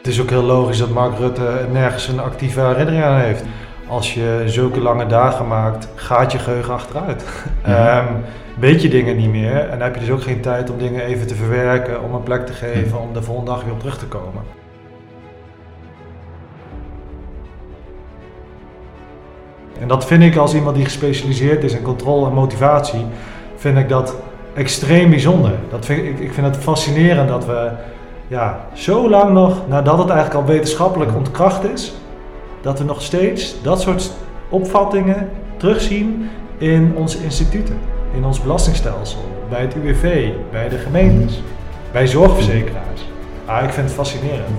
Het is ook heel logisch dat Mark Rutte nergens een actieve herinnering aan heeft. Als je zulke lange dagen maakt, gaat je geheugen achteruit. Ja. Ehm, weet je dingen niet meer en dan heb je dus ook geen tijd om dingen even te verwerken, om een plek te geven, om de volgende dag weer op terug te komen. En dat vind ik als iemand die gespecialiseerd is in controle en motivatie, vind ik dat extreem bijzonder. Dat vind ik, ik vind het fascinerend dat we ja, zo lang nog, nadat het eigenlijk al wetenschappelijk ontkracht is, dat we nog steeds dat soort opvattingen terugzien in onze instituten, in ons belastingstelsel, bij het UWV, bij de gemeentes, bij zorgverzekeraars. Ah, ik vind het fascinerend.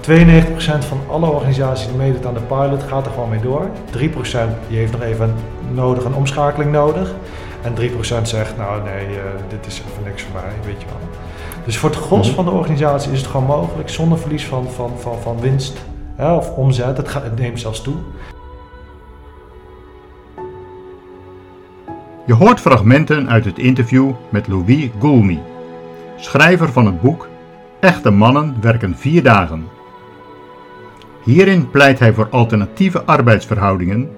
92% van alle organisaties die meedoet aan de pilot gaat er gewoon mee door. 3% die heeft nog even nodig, een omschakeling nodig. En 3% zegt, nou nee, eh, dit is even niks voor mij, weet je wel. Dus voor het gros Mhm. van de organisatie is het gewoon mogelijk, zonder verlies van, van, van, van winst hè, of omzet. Het, gaat, het neemt zelfs toe. Je hoort fragmenten uit het interview met Louis Goulmy, schrijver van het boek Echte mannen werken vier dagen. Hierin pleit hij voor alternatieve arbeidsverhoudingen,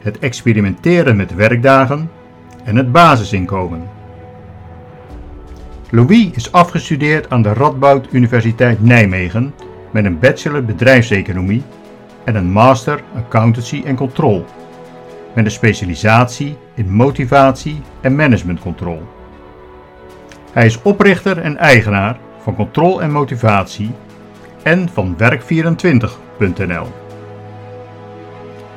het experimenteren met werkdagen en het basisinkomen. Louis is afgestudeerd aan de Radboud Universiteit Nijmegen met een bachelor bedrijfseconomie en een master accountancy en controle met een specialisatie in motivatie en managementcontrole. Hij is oprichter en eigenaar van Control en Motivatie en van Werk24.nl.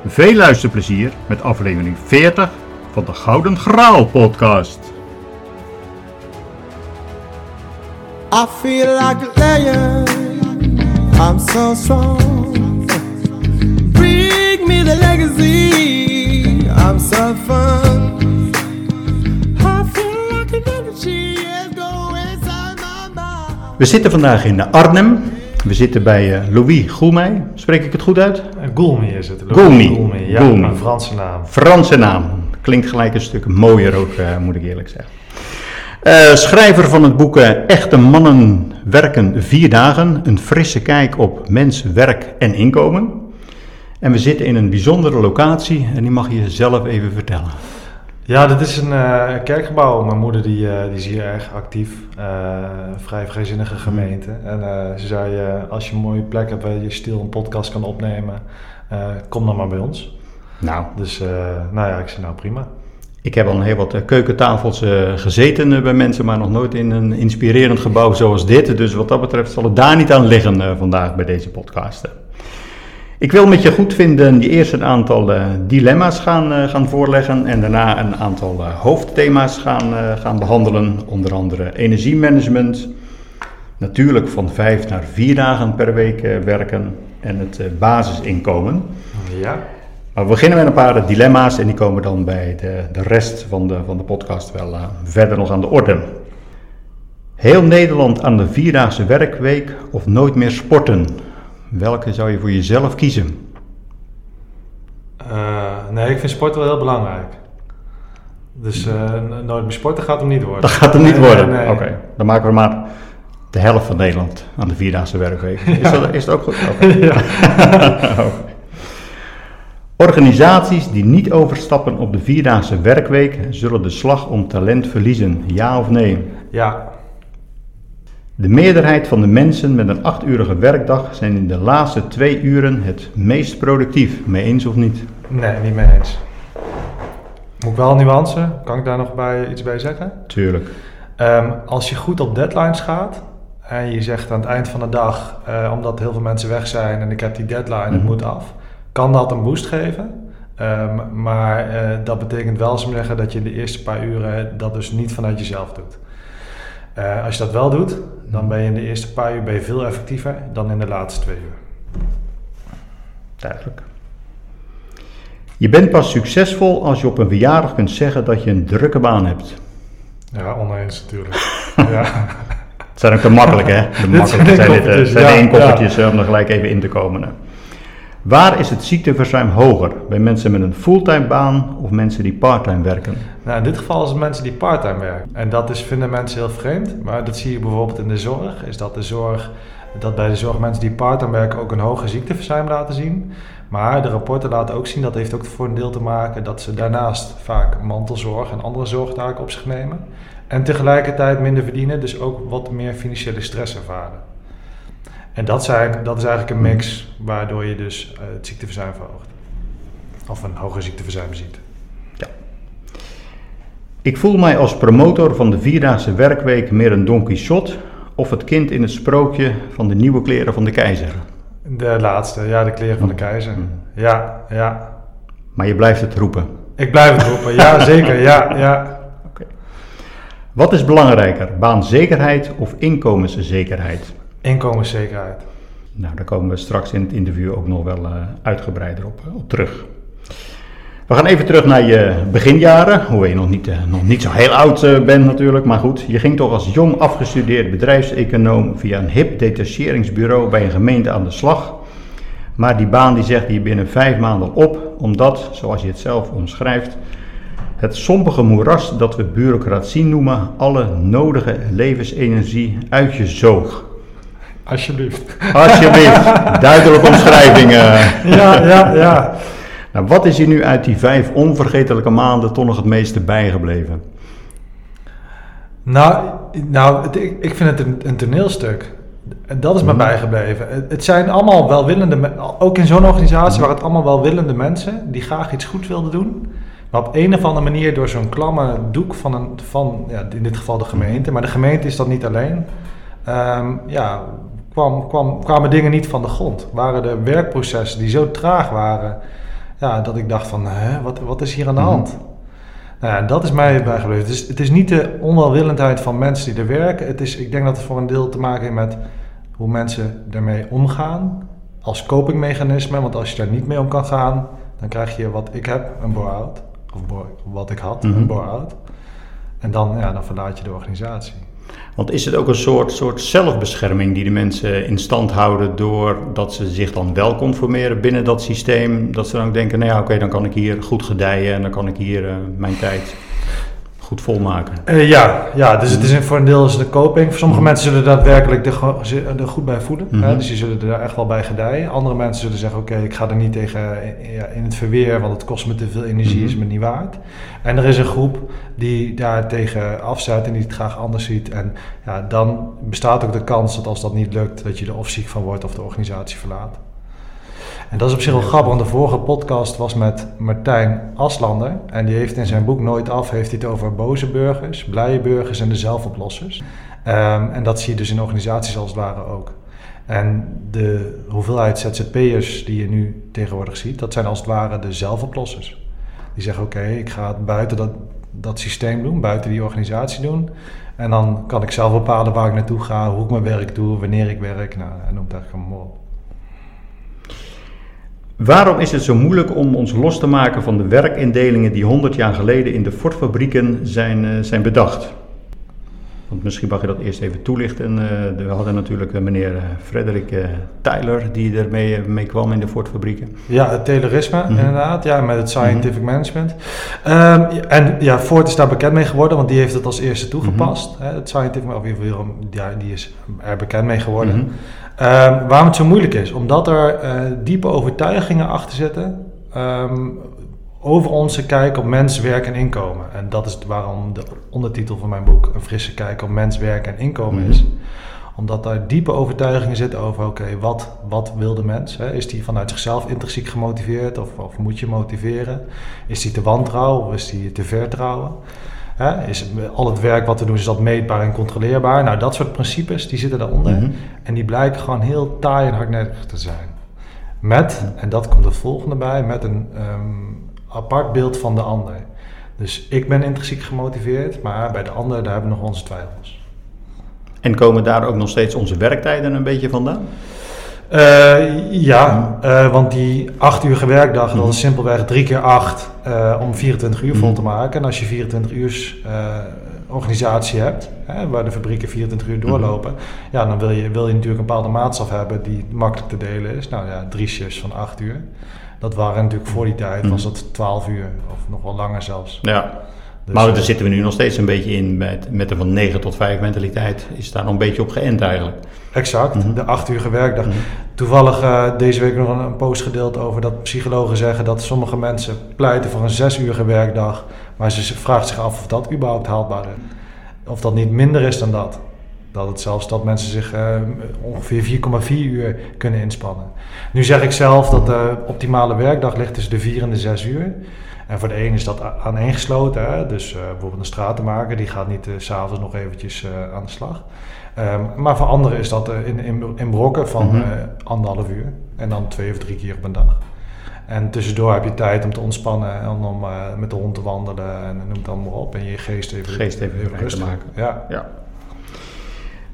Veel luisterplezier met aflevering 40 van de Gouden Graal podcast. I feel like a lion. I'm so strong. Bring me the legacy. I'm so fun. I feel like an energy is going inside my mind. We zitten vandaag in Arnhem. We zitten bij eh, Louis Goelmey. Spreek ik het goed uit? En Goulmy is het. Goulmy, ja, een Franse naam. Franse naam. Klinkt gelijk een stuk mooier ook, eh, moet ik eerlijk zeggen. Eh, schrijver van het boek eh, Echte Mannen Werken Vier Dagen. Een frisse kijk op mens, werk en inkomen. En we zitten in een bijzondere locatie en die mag je zelf even vertellen. Ja, dit is een kerkgebouw. Mijn moeder die, die is hier erg actief. Vrij vrijzinnige gemeente. En ze zei, als je een mooie plek hebt waar je stil een podcast kan opnemen, kom dan maar bij ons. Nou, Dus, eh, nou ja, ik zei nou prima. ik heb al een heel wat eh, keukentafels eh, gezeten bij mensen, maar nog nooit in een inspirerend gebouw zoals dit. Dus wat dat betreft zal het daar niet aan liggen vandaag bij deze podcast. Ik wil met je goed vinden die eerst een aantal dilemma's gaan, gaan voorleggen en daarna een aantal hoofdthema's gaan, gaan behandelen. Onder andere energiemanagement, natuurlijk van vijf naar vier dagen per week werken en het basisinkomen. Ja, Maar we beginnen met een paar dilemma's en die komen dan bij de, de rest van de, van de podcast wel eh, verder nog aan de orde. Heel Nederland aan de vierdaagse werkweek of nooit meer sporten? Welke zou je voor jezelf kiezen? Eh, nee, ik vind sport wel heel belangrijk. Dus eh, nooit meer sporten gaat hem niet worden. Dat gaat hem niet Nee, worden. nee, Oké, dan maken we maar de helft van Nederland aan de vierdaagse werkweek. Is, dat, is dat ook goed? Organisaties die niet overstappen op de vierdaagse werkweek zullen de slag om talent verliezen. Ja of nee? Ja, De meerderheid van de mensen met een achturige werkdag zijn in de laatste twee uren het meest productief. Mee eens of niet? nee, niet mee eens. Moet ik wel nuance? Kan ik daar nog bij, iets bij zeggen? Tuurlijk. Ehm, als je goed op deadlines gaat en je zegt aan het eind van de dag, eh, omdat heel veel mensen weg zijn en ik heb die deadline, het Mhm. moet af, kan dat een boost geven. Ehm, maar eh, dat betekent wel, zeggen, dat je de eerste paar uren dat dus niet vanuit jezelf doet. Eh, als je dat wel doet, dan ben je in de eerste paar uur ben je veel effectiever dan in de laatste twee uur. Duidelijk. Je bent pas succesvol als je op een verjaardag kunt zeggen dat je een drukke baan hebt. Ja, oneens natuurlijk. ja. Het zijn ook te makkelijk, hè? De makkelijke zijn, dit, inkoppertjes, zijn de ja, inkoppertjes eh, om er gelijk even in te komen. hè. Waar is het ziekteverzuim hoger? Bij mensen met een fulltime baan of mensen die parttime werken? Nou, in dit geval is het mensen die parttime werken. En dat is, vinden mensen heel vreemd. Maar dat zie je bijvoorbeeld in de zorg. Is dat de zorg, dat bij de zorg mensen die parttime werken ook een hoger ziekteverzuim laten zien. Maar de rapporten laten ook zien, dat heeft ook voor een deel te maken dat ze daarnaast vaak mantelzorg en andere zorgtaken op zich nemen. En tegelijkertijd minder verdienen, dus ook wat meer financiële stress ervaren. En dat, zijn, dat is eigenlijk een mix waardoor je dus uh, het ziekteverzuim verhoogt. Of een hoger ziekteverzuim ziet. Ja. Ik voel mij als promotor van de vierdaagse werkweek meer een Don Quixote of het kind in het sprookje van de nieuwe kleren van de keizer. De laatste, ja, de kleren van de keizer. Ja, ja. Maar je blijft het roepen. Ik blijf het roepen, ja, zeker, ja, ja. Oké. Wat is belangrijker, baanzekerheid of inkomenszekerheid? Inkomenszekerheid. Nou, daar komen we straks in het interview ook nog wel uh, uitgebreider op, op, terug. We gaan even terug naar je beginjaren, hoewel je nog niet, uh, nog niet zo heel oud bent natuurlijk, maar goed. Je ging toch als jong afgestudeerd bedrijfseconoom via een hip detacheringsbureau bij een gemeente aan de slag. Maar die baan die zegt je binnen vijf maanden op, omdat, zoals je het zelf omschrijft, het sombige moeras dat we bureaucratie noemen, alle nodige levensenergie uit je zoog. Alsjeblieft. Alsjeblieft, duidelijke omschrijvingen. Ja, ja, ja. Nou, wat is je nu uit die vijf onvergetelijke maanden toch nog het meeste bijgebleven? Nou, nou het, ik, ik vind het een, een toneelstuk. Dat is me Mhm. bijgebleven. Het, het zijn allemaal welwillende, ook in zo'n organisatie waren het allemaal welwillende mensen die graag iets goed wilden doen. Maar op een of andere manier door zo'n klamme doek van, een, van ja, in dit geval de gemeente, maar de gemeente is dat niet alleen, ehm, ja, kwam, kwam, kwamen dingen niet van de grond. Waren de werkprocessen die zo traag waren, ja, dat ik dacht van, hè, wat, wat is hier aan de Mhm. hand? Nou ja, dat is mij bijgebleven. Het is, het is niet de onwelwillendheid van mensen die er werken. Het is, ik denk dat het voor een deel te maken heeft met hoe mensen ermee omgaan. Als copingmechanisme. Want als je daar niet mee om kan gaan, dan krijg je wat ik heb, een bore-out. Of bore- wat ik had, Mhm. een bore-out. En dan, ja, dan verlaat je de organisatie. Want is het ook een soort, soort zelfbescherming die de mensen in stand houden doordat ze zich dan wel conformeren binnen dat systeem? Dat ze dan ook denken, nou ja, oké, dan kan ik hier goed gedijen en dan kan ik hier eh, mijn tijd goed volmaken. Eh, ja, ja, dus het is een, voor een deel is het een coping. Voor sommige mensen zullen daadwerkelijk er, er goed bij voelen. Mhm. Hè? Dus die zullen er echt wel bij gedijen. Andere mensen zullen zeggen, oké, ik ga er niet tegen eh, ja, in het verweer, want het kost me te veel energie, Mhm. is me niet waard. En er is een groep die daar tegen afzet en die het graag anders ziet. En ja, dan bestaat ook de kans dat als dat niet lukt, dat je er of ziek van wordt of de organisatie verlaat. En dat is op zich wel grappig, want de vorige podcast was met Martijn Aslander. En die heeft in zijn boek Nooit Af heeft hij het over boze burgers, blije burgers en de zelfoplossers. Ehm, en dat zie je dus in organisaties als het ware ook. En de hoeveelheid ZZP'ers die je nu tegenwoordig ziet, dat zijn als het ware de zelfoplossers. Die zeggen, oké, ik ga het buiten dat, dat systeem doen, buiten die organisatie doen. En dan kan ik zelf bepalen waar ik naartoe ga, hoe ik mijn werk doe, wanneer ik werk. Nou, en noem het eigenlijk allemaal op. Waarom is het zo moeilijk om ons los te maken van de werkindelingen die 100 jaar geleden in de Ford-fabrieken zijn, eh, zijn bedacht? Want misschien mag je dat eerst even toelichten. Eh, we hadden natuurlijk eh, meneer Frederik eh, Tyler die ermee mee kwam in de Ford-fabrieken. Ja, het Taylorisme Mhm. inderdaad, ja, met het scientific management. Ehm, en ja, Ford is daar bekend mee geworden, want die heeft het als eerste toegepast. hè, het scientific, of in ieder geval, ja, die is er bekend mee geworden. Ehm, waarom het zo moeilijk is? Omdat er eh, diepe overtuigingen achter zitten ehm, over onze kijk op mens, werk en inkomen. En dat is waarom de ondertitel van mijn boek een frisse kijk op mens, werk en inkomen Mhm. is. Omdat daar diepe overtuigingen zitten over, oké, wat, wat wil de mens? Hè? Is die vanuit zichzelf intrinsiek gemotiveerd of, of moet je motiveren? Is die te wantrouwen of is die te vertrouwen? Hè? Is al het werk wat we doen, is dat meetbaar en controleerbaar? Nou, dat soort principes, die zitten daaronder. Mhm. En die blijken gewoon heel taai en hardnekkig te zijn. Met, en dat komt het volgende bij, met een ehm, apart beeld van de ander. Dus ik ben intrinsiek gemotiveerd, maar bij de ander, daar hebben we nog onze twijfels. En komen daar ook nog steeds onze werktijden een beetje vandaan? Eh, ja, eh, want die acht uur werkdag, dat is simpelweg drie keer acht eh, om 24 uur vol te maken. En als je 24 uur organisatie hebt, hè, waar de fabrieken 24 uur doorlopen, ja, dan wil je, wil je natuurlijk een bepaalde maatstaf hebben die makkelijk te delen is. Nou ja, drie shifts van 8 uur. Dat waren natuurlijk voor die tijd, was dat 12 uur of nog wel langer zelfs. Ja. Dus, maar eh, daar zitten we nu nog steeds een beetje in met, met een van 9 tot 5 mentaliteit. Is daar nog een beetje op geënt eigenlijk. Exact, Mhm. de acht uur werkdag. Mhm. Toevallig eh, deze week nog een, een post gedeeld over dat psychologen zeggen dat sommige mensen pleiten voor een zes uur werkdag, maar ze vragen zich af of dat überhaupt haalbaar is. Of dat niet minder is dan dat. Dat het zelfs dat mensen zich eh, ongeveer 4,4 uur kunnen inspannen. Nu zeg ik zelf dat de optimale werkdag ligt tussen de 4 en de 6 uur. En voor de een is dat aaneengesloten. Hè? Dus eh, bijvoorbeeld een stratenmaker die gaat niet s s'avonds nog eventjes eh, aan de slag. Ehm, maar voor anderen is dat eh, in, in, in brokken van Mhm. eh, anderhalf uur. En dan twee of drie keer op een dag. En tussendoor heb je tijd om te ontspannen en om eh, met de hond te wandelen en noem het allemaal op. En je geest even, Geest even vrij te rustig. maken. Ja. Ja.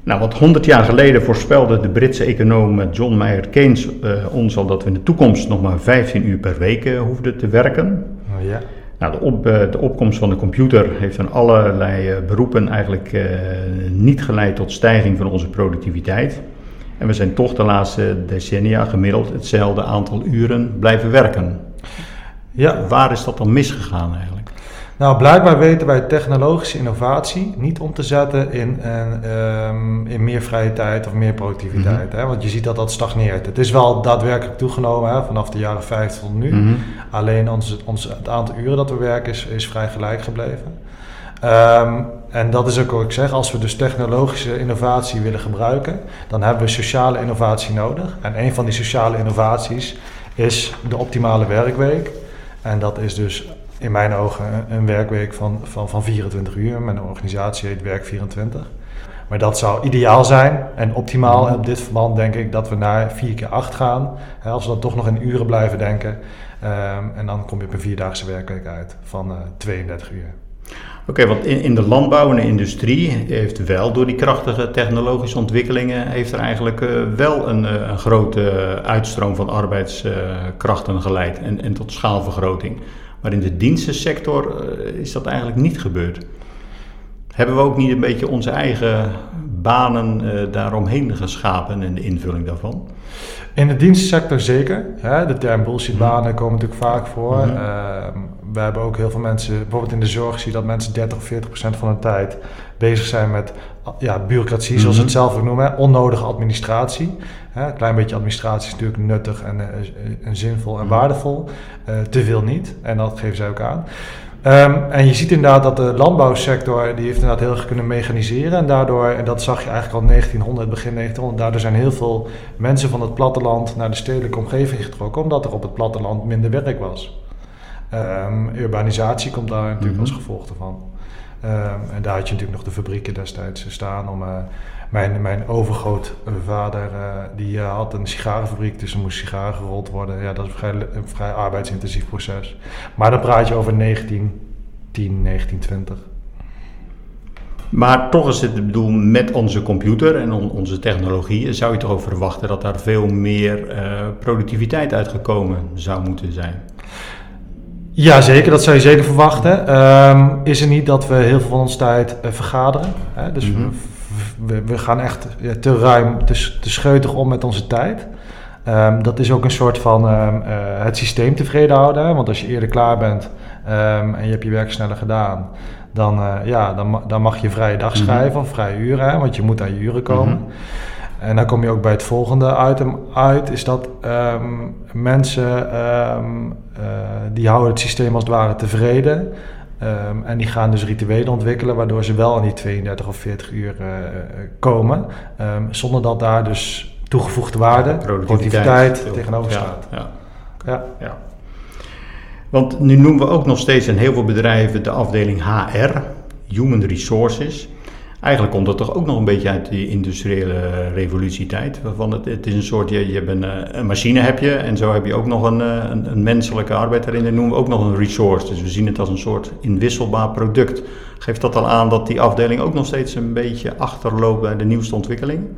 Nou, want 100 jaar geleden voorspelde de Britse econoom John Mayer Keynes eh, ons al dat we in de toekomst nog maar 15 uur per week eh, hoefden te werken. Nou ja. Nou, de, op, eh, de opkomst van de computer heeft aan allerlei eh, beroepen eigenlijk eh, niet geleid tot stijging van onze productiviteit. En we zijn toch de laatste decennia gemiddeld hetzelfde aantal uren blijven werken. ja, Waar is dat dan misgegaan eigenlijk? Nou, blijkbaar weten wij technologische innovatie niet om te zetten in, een, ehm, in meer vrije tijd of meer productiviteit. hè? Want je ziet dat dat stagneert. Het is wel daadwerkelijk toegenomen hè, vanaf de jaren 50 tot nu. Mhm. Alleen ons, ons, het aantal uren dat we werken is, is vrij gelijk gebleven. Ehm, en dat is ook wat ik zeg, als we dus technologische innovatie willen gebruiken, dan hebben we sociale innovatie nodig. En een van die sociale innovaties is de optimale werkweek. En dat is dus in mijn ogen een- werkweek van, van, van 24 uur. Mijn organisatie heet Werk 24. Maar dat zou ideaal zijn en optimaal. En op dit verband denk ik dat we naar 4 keer 8 gaan. Hè, als we dan toch nog in uren blijven denken. Ehm, en dan kom je op een vierdaagse werkweek uit van eh 32 uur. Oké, want in, in de landbouw en de industrie heeft wel door die krachtige technologische ontwikkelingen heeft er eigenlijk eh, wel een, eh, een grote uitstroom van arbeidskrachten geleid en, en tot schaalvergroting. Maar in de dienstensector eh, is dat eigenlijk niet gebeurd. Hebben we ook niet een beetje onze eigen banen eh, daaromheen geschapen en de invulling daarvan? In de dienstensector zeker. Hè, de term bullshitbanen komen natuurlijk vaak voor. Mhm. Ehm, we hebben ook heel veel mensen, bijvoorbeeld in de zorg zie je dat mensen 30 of 40 procent van hun tijd bezig zijn met ja, bureaucratie, zoals ze het zelf ook noemen. hè, Onnodige administratie. Hè, een klein beetje administratie is natuurlijk nuttig en, eh, en zinvol en Mhm. waardevol. Eh, te veel niet. En dat geven zij ook aan. Ehm, en je ziet inderdaad dat de landbouwsector, die heeft inderdaad heel erg kunnen mechaniseren. En daardoor, en dat zag je eigenlijk al 1900, begin 1900, daardoor zijn heel veel mensen van het platteland naar de stedelijke omgeving getrokken, omdat er op het platteland minder werk was. Ehm, urbanisatie komt daar natuurlijk Mhm. als gevolg ervan. Ehm, en daar had je natuurlijk nog de fabrieken destijds staan om... eh, mijn, mijn overgrootvader eh, die eh, had een sigarenfabriek, dus er moest sigaren gerold worden. Ja, dat is een vrij, vrij arbeidsintensief proces. Maar dan praat je over 1910, 1920. Maar toch is het, bedoel, met onze computer en on- onze technologie zou je toch verwachten dat daar veel meer eh, productiviteit uitgekomen zou moeten zijn. Ja, zeker. Dat zou je zeker verwachten. Ehm, is er niet dat we heel veel van onze tijd eh, vergaderen? Hè? Dus Mhm. we, we, we gaan echt ja, te ruim, te, te scheutig om met onze tijd. Ehm, dat is ook een soort van ehm, eh, het systeem tevreden houden. hè. Want als je eerder klaar bent en je hebt je werk sneller gedaan, dan, eh, ja, dan, dan mag je vrije dag Mhm. schrijven of vrije uren, hè, want je moet aan je uren komen. Mhm. En dan kom je ook bij het volgende item uit, is dat ehm, mensen ehm, eh, die houden het systeem als het ware tevreden. Ehm, en die gaan dus rituelen ontwikkelen waardoor ze wel aan die 32 of 40 uur eh, komen. Zonder dat daar dus toegevoegde waarde, productiviteit, tegenover Ja, staat. Ja, Ja. ja. Want nu noemen we ook nog steeds in heel veel bedrijven de afdeling HR, Human Resources. Eigenlijk komt dat toch ook nog een beetje uit die industriële revolutietijd. Waarvan het, het is een soort, je, je hebt een, eh, een machine heb je en zo heb je ook nog een, eh, een, een menselijke arbeid daarin. Dat noemen we ook nog een resource. Dus we zien het als een soort inwisselbaar product. Geeft dat al aan dat die afdeling ook nog steeds een beetje achterloopt bij de nieuwste ontwikkelingen?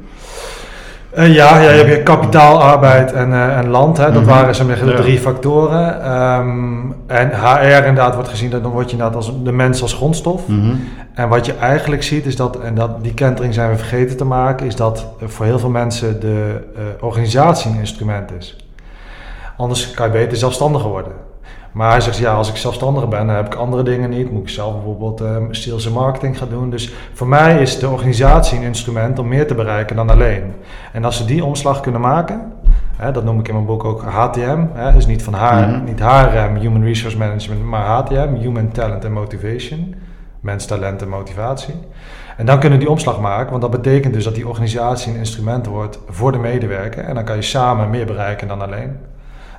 Ja, ja, je hebt kapitaal, arbeid en, eh, en land. Hè. Dat Mhm. waren zeg maar, de Ja. drie factoren. Ehm, en HR inderdaad wordt gezien, dat dan word je inderdaad als de mens als grondstof. Mhm. En wat je eigenlijk ziet is dat, en dat, die kentering zijn we vergeten te maken, is dat voor heel veel mensen de eh, organisatie een instrument is. Anders kan je beter zelfstandiger worden. Maar hij zegt, ja, als ik zelfstandiger ben, dan heb ik andere dingen niet. Moet ik zelf bijvoorbeeld eh, sales en marketing gaan doen. Dus voor mij is de organisatie een instrument om meer te bereiken dan alleen. En als ze die omslag kunnen maken, hè, dat noem ik in mijn boek ook HTM. Hè, dus niet van haar, Mhm. niet HRM, Human Resource Management, maar HTM, Human Talent and Motivation. Mens, talent en motivatie. En dan kunnen die omslag maken, want dat betekent dus dat die organisatie een instrument wordt voor de medewerker. En dan kan je samen meer bereiken dan alleen.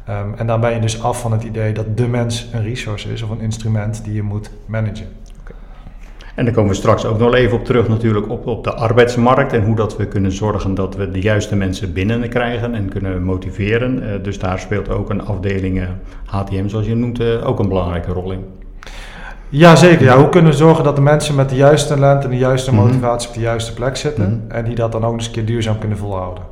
Ehm, en dan ben je dus af van het idee dat de mens een resource is of een instrument die je moet managen. En daar komen we straks ook nog even op terug natuurlijk op, op de arbeidsmarkt en hoe dat we kunnen zorgen dat we de juiste mensen binnen krijgen en kunnen motiveren. Eh, dus daar speelt ook een afdeling eh, HTM, zoals je noemt, eh, ook een belangrijke rol in. Ja, zeker. Ja, hoe kunnen we zorgen dat de mensen met de juiste talent en de juiste Mhm. motivatie op de juiste plek zitten Mhm. en die dat dan ook eens een keer duurzaam kunnen volhouden?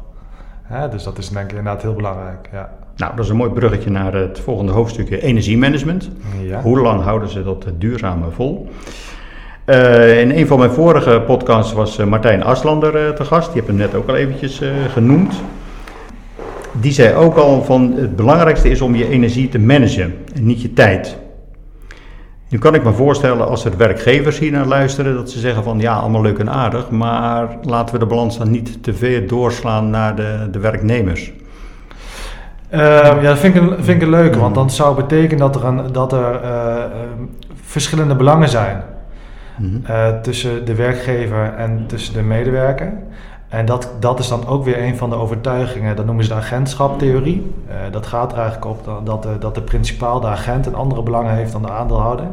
Hè, dus dat is denk ik inderdaad heel belangrijk. Ja. Nou, dat is een mooi bruggetje naar het volgende hoofdstukje energiemanagement. Ja. Hoe lang houden ze dat duurzame vol? Eh, in een van mijn vorige podcasts was eh, Martijn Aslander eh, te gast. Die heb hem net ook al eventjes eh, genoemd. Die zei ook al van het belangrijkste is om je energie te managen en niet je tijd. Nu kan ik me voorstellen als er werkgevers hier naar luisteren dat ze zeggen van ja, allemaal leuk en aardig, maar laten we de balans dan niet te veel doorslaan naar de, de werknemers. Eh, ja, dat vind ik, een, vind ik een leuke, want dat zou betekenen dat er, een, dat er eh, eh, verschillende belangen zijn Mhm. eh, tussen de werkgever en tussen de medewerker. En dat, dat is dan ook weer een van de overtuigingen, dat noemen ze de agentschaptheorie. Eh, dat gaat er eigenlijk op dat, dat, de, dat de principaal, de agent, een andere belangen heeft dan de aandeelhouder.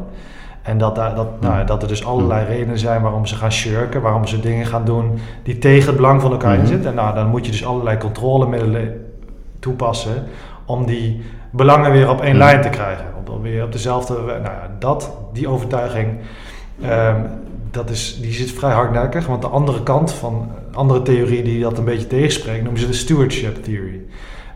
En dat, daar, dat, nou, dat er dus allerlei redenen zijn waarom ze gaan shirken, waarom ze dingen gaan doen die tegen het belang van elkaar Mhm. inzitten. En nou, dan moet je dus allerlei controlemiddelen toepassen om die belangen weer op één Mhm. lijn te krijgen. Om dan weer op dezelfde. Nou ja, dat, die overtuiging, ehm, dat is, die zit vrij hardnekkig. Want de andere kant van andere theorie die dat een beetje tegenspreekt, noemen ze de stewardship theory.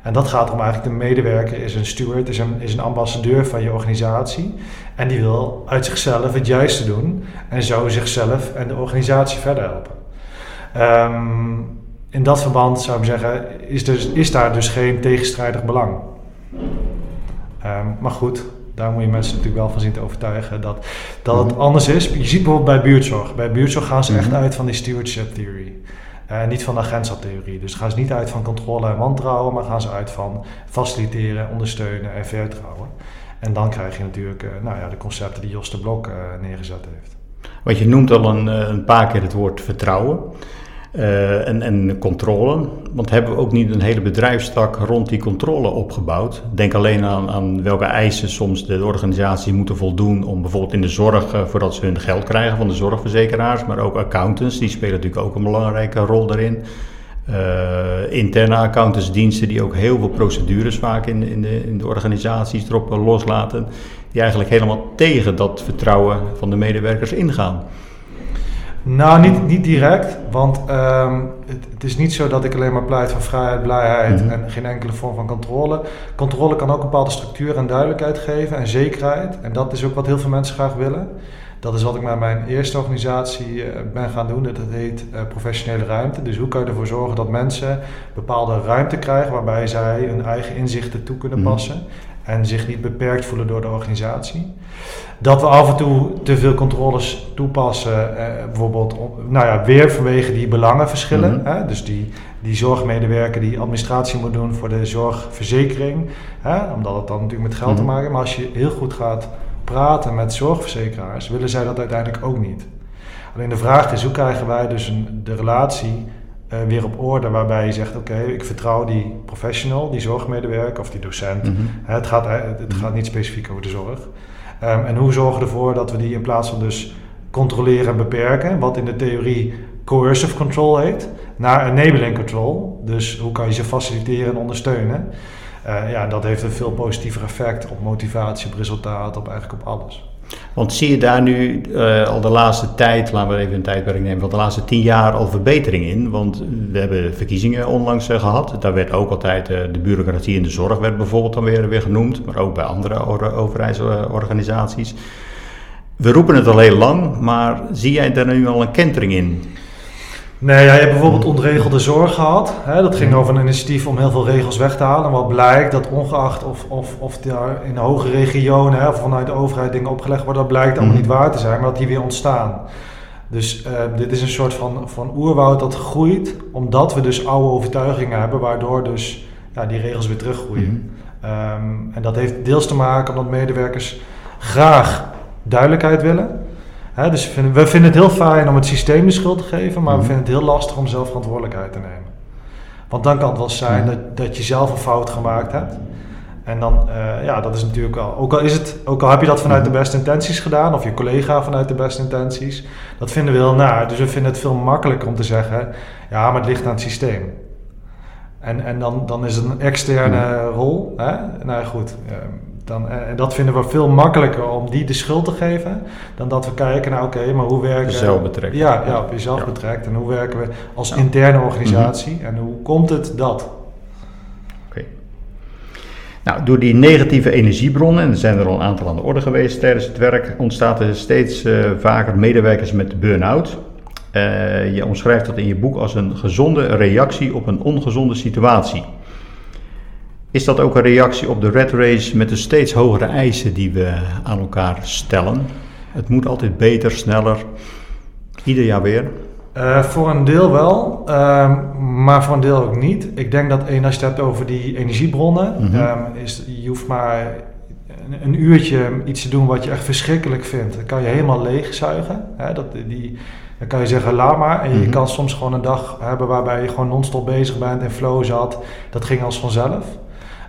En dat gaat erom eigenlijk, de medewerker is een steward, is een, is een ambassadeur van je organisatie. En die wil uit zichzelf het juiste doen en zo zichzelf en de organisatie verder helpen. Ehm, in dat verband zou ik zeggen, is, dus, is daar dus geen tegenstrijdig belang. Ehm, maar goed, daar moet je mensen natuurlijk wel van zien te overtuigen dat, dat het anders is. Je ziet bijvoorbeeld bij buurtzorg. Bij buurtzorg gaan ze echt Mhm. uit van die stewardship theory. Eh, niet van de agentschaptheorie. Dus gaan ze niet uit van controle en wantrouwen, maar gaan ze uit van faciliteren, ondersteunen en vertrouwen. En dan krijg je natuurlijk eh, nou ja, de concepten die Jos de Blok eh, neergezet heeft. Want je noemt al een, een paar keer het woord vertrouwen eh, en, en controle. Want hebben we ook niet een hele bedrijfstak rond die controle opgebouwd? Denk alleen aan, aan welke eisen soms de organisatie moeten voldoen om bijvoorbeeld in de zorg, eh, voordat ze hun geld krijgen van de zorgverzekeraars, maar ook accountants, die spelen natuurlijk ook een belangrijke rol daarin. Eh, interne accountantsdiensten die ook heel veel procedures vaak in, in, de, in de organisaties erop loslaten, die eigenlijk helemaal tegen dat vertrouwen van de medewerkers ingaan. Nou, niet, niet direct, want ehm, het, het is niet zo dat ik alleen maar pleit voor vrijheid, blijheid Mhm. en geen enkele vorm van controle. Controle kan ook een bepaalde structuur en duidelijkheid geven en zekerheid. En dat is ook wat heel veel mensen graag willen. Dat is wat ik met mijn eerste organisatie eh, ben gaan doen. Dat heet eh, professionele ruimte. Dus hoe kan je ervoor zorgen dat mensen bepaalde ruimte krijgen waarbij zij hun eigen inzichten toe kunnen Mhm. passen en zich niet beperkt voelen door de organisatie. Dat we af en toe te veel controles toepassen, eh, bijvoorbeeld nou ja, weer vanwege die belangenverschillen. Mhm. Hè? Dus die, die zorgmedewerker die administratie moet doen voor de zorgverzekering, hè? omdat het dan natuurlijk met geld te Mhm. maken heeft. Maar als je heel goed gaat praten met zorgverzekeraars, willen zij dat uiteindelijk ook niet. Alleen de vraag is, hoe krijgen wij dus een, de relatie eh, weer op orde waarbij je zegt, oké, ik vertrouw die professional, die zorgmedewerker of die docent. Mhm. Hè, Het gaat, het het gaat niet specifiek over de zorg. Ehm, en hoe zorgen we ervoor dat we die in plaats van dus controleren en beperken, wat in de theorie coercive control heet, naar enabling control. Dus hoe kan je ze faciliteren en ondersteunen? Eh, ja, dat heeft een veel positiever effect op motivatie, op resultaat, op eigenlijk op alles. Want zie je daar nu uh, al de laatste tijd, laten we even een tijdperk nemen, van de laatste tien jaar al verbetering in? Want we hebben verkiezingen onlangs uh, gehad. Daar werd ook altijd uh, de bureaucratie in de zorg werd bijvoorbeeld dan weer, weer genoemd, maar ook bij andere overheidsorganisaties. We roepen het al heel lang, maar zie jij daar nu al een kentering in? Nee, ja, je hebt bijvoorbeeld ontregelde zorg gehad. Hè? Dat ging over een initiatief om heel veel regels weg te halen. En wat blijkt, dat ongeacht of, of, of daar in de hoge regionen hè, of vanuit de overheid dingen opgelegd worden, dat blijkt allemaal niet waar te zijn, maar dat die weer ontstaan. Dus uh, dit is een soort van, van oerwoud dat groeit, omdat we dus oude overtuigingen hebben, waardoor dus ja, die regels weer teruggroeien. Mm. Um, en dat heeft deels te maken omdat medewerkers graag duidelijkheid willen dus we vinden, we vinden, het heel fijn om het systeem de schuld te geven, maar we mhm. vinden het heel lastig om zelf verantwoordelijkheid te nemen. Want dan kan het wel zijn mhm. dat, dat je zelf een fout gemaakt hebt. En dan, uh, ja, dat is natuurlijk al, ook al, is het, ook al heb je dat vanuit de mhm. beste intenties gedaan, of je collega vanuit de beste intenties, dat vinden we heel naar. Dus we vinden het veel makkelijker om te zeggen, ja, maar het ligt aan het systeem. En, en dan, dan is het een externe rol. Hè? Nou goed, ehm, dan, eh, en dat vinden we veel makkelijker om die de schuld te geven, dan dat we kijken naar oké, maar hoe werken... Jezelf betrekt. Ja, ja, op jezelf betrekt. En hoe werken we als interne organisatie mhm. en hoe komt het dat? Oké. Nou, door die negatieve energiebronnen, en er zijn er al een aantal aan de orde geweest tijdens het werk, ontstaat er steeds uh, vaker medewerkers met burn-out. Uh, je omschrijft dat in je boek als een gezonde reactie op een ongezonde situatie. Is dat ook een reactie op de red race met de steeds hogere eisen die we aan elkaar stellen? Het moet altijd beter, sneller, ieder jaar weer. Uh, voor een deel wel, uh, maar voor een deel ook niet. Ik denk dat één, als je het hebt over die energiebronnen, mm -hmm. um, is, je hoeft maar een, een, uurtje iets te doen wat je echt verschrikkelijk vindt. Dan kan je helemaal leegzuigen. Hè? Dat, die, dan kan je zeggen, laat maar. En je mm -hmm. kan soms gewoon een dag hebben waarbij je gewoon non-stop bezig bent en flow zat. Dat ging als vanzelf.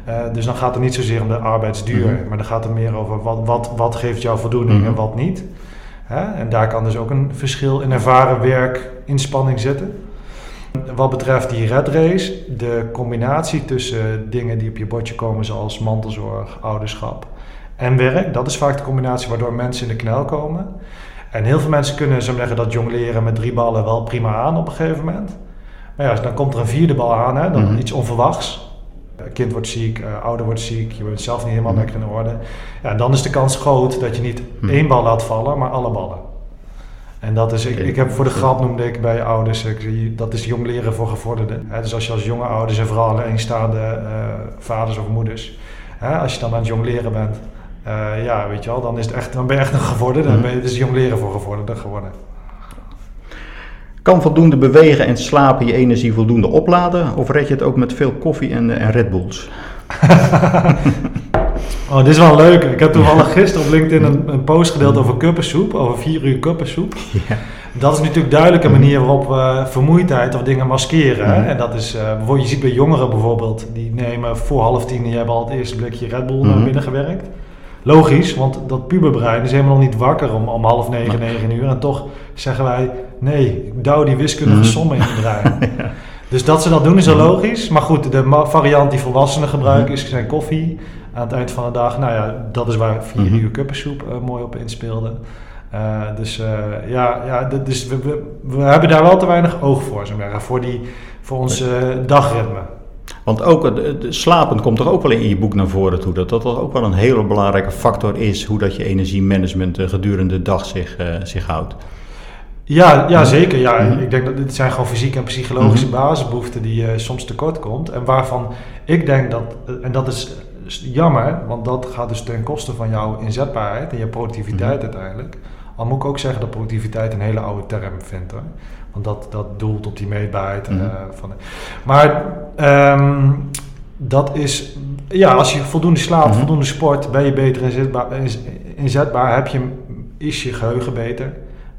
Uh, dus dan gaat het niet zozeer om de arbeidsduur, mm -hmm. maar dan gaat het meer over wat, wat, wat geeft jou voldoening mm -hmm. en wat niet. Hè? En daar kan dus ook een verschil in ervaren werk, inspanning zitten. Wat betreft die red race, de combinatie tussen dingen die op je bordje komen, zoals mantelzorg, ouderschap en werk, dat is vaak de combinatie waardoor mensen in de knel komen. En heel veel mensen kunnen zo zeggen dat jongleren met drie ballen wel prima aan op een gegeven moment. Maar ja, dan komt er een vierde bal aan, hè, dan mm -hmm. iets onverwachts. Eh, kind wordt ziek, uh, ouder wordt ziek, je bent zelf niet helemaal mhm. lekker in orde. Ja, dan is de kans groot dat je niet mhm. één bal laat vallen, maar alle ballen. En dat is, ik, ik heb voor de grap noemde ik bij ouders, ik, dat is jong leren voor gevorderden. dus als je als jonge ouders en vooral alleenstaande uh, vaders of moeders, als je dan aan het jong leren bent, uh, ja, weet je wel, dan, is het echt, dan ben je echt een gevorderde, dan mhm. ben je dus jong leren voor gevorderden geworden. Kan voldoende bewegen en slapen je energie voldoende opladen? Of red je het ook met veel koffie en, en Red Bulls? oh, dit is wel leuk. Ik heb toevallig gisteren op LinkedIn een, een post gedeeld over kuppensoep, over vier uur kuppensoep. Ja. Dat is natuurlijk duidelijk een manier waarop we vermoeidheid of dingen maskeren. En dat is, uh, bijvoorbeeld, je ziet bij jongeren bijvoorbeeld, die nemen voor half tien, die hebben al het eerste blikje Red Bull naar mhm. binnen gewerkt. Logisch, want dat puberbrein is helemaal nog niet wakker om, om half negen, negen uur. En toch zeggen wij, nee, ik douw die wiskundige mm. sommen in het brein. Dus dat ze dat doen is al logisch. Maar goed, de variant die volwassenen gebruiken is zijn koffie. Aan het eind van de dag, nou ja, dat is waar vier mm uur kuppensoep uh, mooi op inspeelde. Uh, dus uh, ja, ja dus we, we, we, hebben daar wel te weinig oog voor, zo voor, die, voor ons dagritme. Want ook het slapen komt toch ook wel in je boek naar voren toe. Dat dat ook wel een hele belangrijke factor is. Hoe dat je energiemanagement uh, gedurende de dag zich, uh, zich houdt. Ja, ja zeker. Ja. Mm -hmm. Ik denk dat dit zijn gewoon fysieke en psychologische mm -hmm. basisbehoeften die uh, soms tekort komt. En waarvan ik denk dat, en dat is jammer, want dat gaat dus ten koste van jouw inzetbaarheid en je productiviteit mm -hmm. uiteindelijk. Al moet ik ook zeggen dat productiviteit een hele oude term vindt hoor. Want dat, dat doelt op die meetbaarheid. Mm -hmm. uh, van, maar um, dat is, ja, als je voldoende slaapt, mm -hmm. voldoende sport, ben je beter inzetbaar, inzetbaar heb je, is je geheugen beter,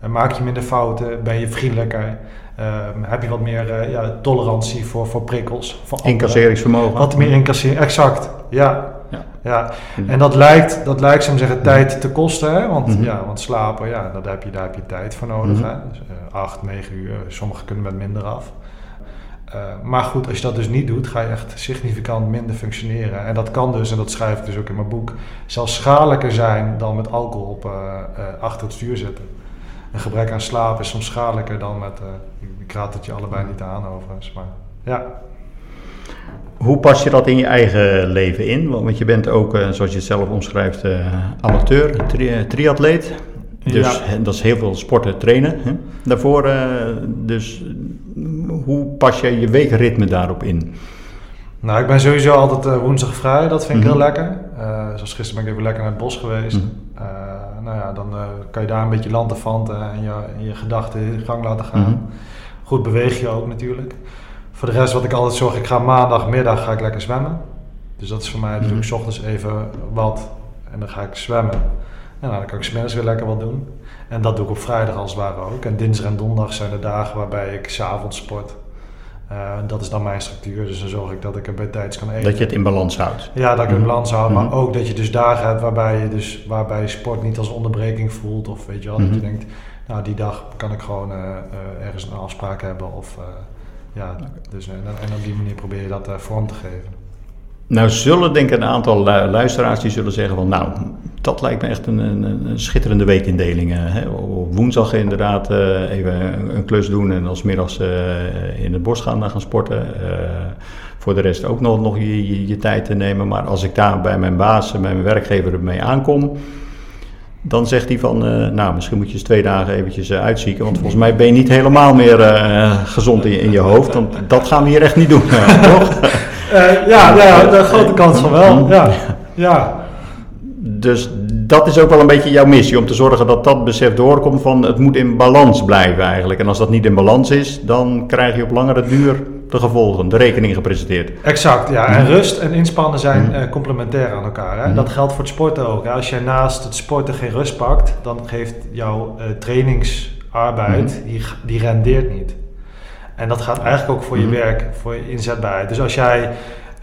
uh, maak je minder fouten, ben je vriendelijker. Um, heb je wat meer uh, ja, tolerantie voor, voor prikkels. Voor Incasseringsvermogen. Wat meer incasseren, exact. Ja, ja. En dat lijkt, dat lijkt zo zeggen, tijd te kosten. Hè? Want, mm-hmm. ja, want slapen, ja, dat heb je, daar heb je tijd voor nodig. Hè? Dus, uh, acht, negen uur, sommigen kunnen met minder af. Eh, maar goed, als je dat dus niet doet, ga je echt significant minder functioneren. En dat kan dus, en dat schrijf ik dus ook in mijn boek, zelfs schadelijker zijn dan met alcohol op, achter het stuur zitten. Een gebrek aan slaap is soms schadelijker dan met, ik raad het je allebei niet aan overigens, maar ja. Hoe pas je dat in je eigen leven in? Want je bent ook, zoals je het zelf omschrijft, amateur, tri triatleet. Dus dat is heel veel sporten trainen. Hè? Daarvoor, uh, dus hoe pas je je weekritme daarop in? Nou, ik ben sowieso altijd uh, woensdag vrij. Dat vind ik heel mhm. lekker. Uh, zoals gisteren ben ik even lekker naar het bos geweest. Mm nou ja, dan kan je daar een beetje landen en je, je gedachten in gang laten gaan. Mhm. Goed beweeg je ook natuurlijk. Voor de rest wat ik altijd zorg, ik ga maandagmiddag ga ik lekker zwemmen. Dus dat is voor mij natuurlijk mm ochtends even wat en dan ga ik zwemmen. En dan kan ik smiddags weer lekker wat doen. En dat doe ik op vrijdag als het ware ook. En dinsdag en donderdag zijn de dagen waarbij ik s'avonds sport. Uh, dat is dan mijn structuur, dus dan zorg ik dat ik er bij tijds kan eten. Dat je het in balans houdt. Ja, dat ik het in mhm. balans houd, maar mhm. ook dat je dus dagen hebt waarbij je dus waarbij sport niet als onderbreking voelt. Of weet je wel, dat je mhm. denkt, nou die dag kan ik gewoon uh, uh, ergens een afspraak hebben. Of, ja, dus, en, en, op die manier probeer je dat vorm te geven. Nou zullen denk ik een aantal luisteraars die zullen zeggen van nou, dat lijkt me echt een, een, een schitterende weekindeling. Hè. Op woensdag inderdaad uh, even een, klus doen en als middags uh, in het bos gaan, gaan sporten. Uh, voor de rest ook nog, nog je, je, je, tijd te nemen. Maar als ik daar bij mijn baas en mijn werkgever mee aankom, dan zegt hij van, nou misschien moet je eens twee dagen eventjes uitzieken. Want volgens mij ben je niet helemaal meer gezond in, in, je hoofd. Want dat gaan we hier echt niet doen, toch? ja, ja, de grote kans van wel. Ja, ja dus dat is ook wel een beetje jouw missie, om te zorgen dat dat besef doorkomt van het moet in balans blijven eigenlijk. En als dat niet in balans is, dan krijg je op langere duur de gevolgen, de rekening gepresenteerd. Exact, ja. En mhm. rust en inspannen zijn mhm. eh, complementair aan elkaar. Hè? Mhm. Dat geldt voor het sporten ook. Als je naast het sporten geen rust pakt, dan geeft jouw uh, trainingsarbeid, die, die rendeert niet. En dat gaat eigenlijk ook voor je werk, voor je inzetbaarheid. Dus als jij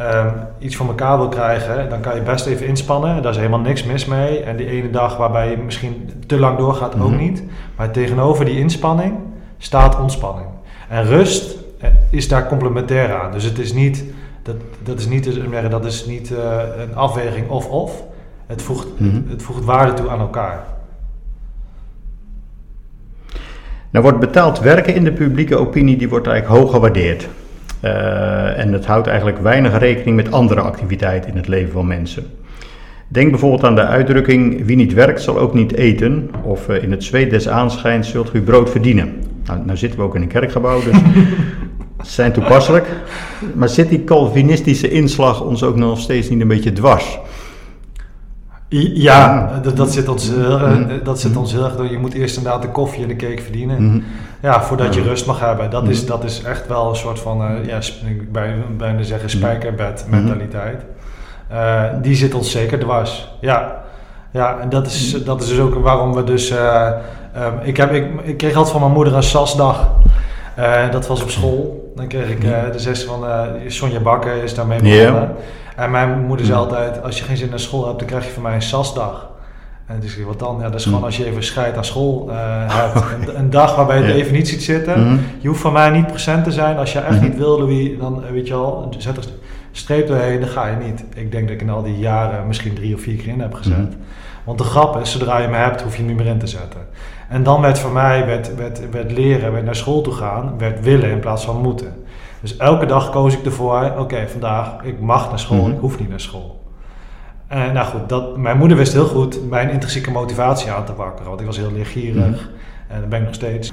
um, iets voor elkaar wil krijgen, dan kan je best even inspannen. Daar is helemaal niks mis mee. En die ene dag waarbij je misschien te lang doorgaat, ook niet. Maar tegenover die inspanning staat ontspanning. En rust eh, is daar complementair aan. Dus het is niet, dat, dat is niet, dat is niet uh, een afweging of-of. Het, voegt, mm het voegt waarde toe aan elkaar. Nou wordt betaald werken in de publieke opinie, die wordt eigenlijk hoog gewaardeerd. Uh, en het houdt eigenlijk weinig rekening met andere activiteiten in het leven van mensen. Denk bijvoorbeeld aan de uitdrukking: wie niet werkt, zal ook niet eten. Of uh, in het zweet des aanschijns zult u brood verdienen. Nou, nou zitten we ook in een kerkgebouw, dus zijn toepasselijk. Maar zit die Calvinistische inslag ons ook nog steeds niet een beetje dwars? Ja, dat, dat, zit ons, uh, dat zit ons heel erg door. Je moet eerst inderdaad de koffie en de cake verdienen. Mhm. Ja, voordat je rust mag hebben. Dat, is, dat is echt wel een soort van, uh, ja, ik bijna zeggen spijkerbed mentaliteit. Uh, die zit ons zeker dwars. Ja, ja en dat is, dat is dus ook waarom we dus... Um, ik, heb, ik, ik kreeg altijd van mijn moeder een sasdag. dat was op school. Dan kreeg ik de zes van Sonja Bakker is daarmee begonnen. En mijn moeder zei altijd, als je geen zin naar school hebt, dan krijg je van mij een sasdag. En dus wat dan? Ja, dat is gewoon als je even scheid aan school uh, hebt. Een, een, dag waarbij je even niet ziet zitten. Mhm. Je hoeft van mij niet present te zijn. Als je echt mhm. niet wil, Louis, dan eh, weet je al, zet er streep doorheen, dan ga je niet. Ik denk dat ik in al die jaren misschien drie of vier keer in heb gezet. Mhm. Want de grap is, zodra je me hebt, hoef je niet meer in te zetten. En dan werd voor mij, werd, werd, werd leren, werd naar school toe gaan, werd willen in plaats van moeten. Dus elke dag koos ik ervoor, oké, vandaag, ik mag naar school, mhm. ik hoef niet naar school. En nou goed, dat, mijn moeder wist heel goed mijn intrinsieke motivatie aan te wakkeren, want ik was heel leergierig mhm. en dat ben ik nog steeds.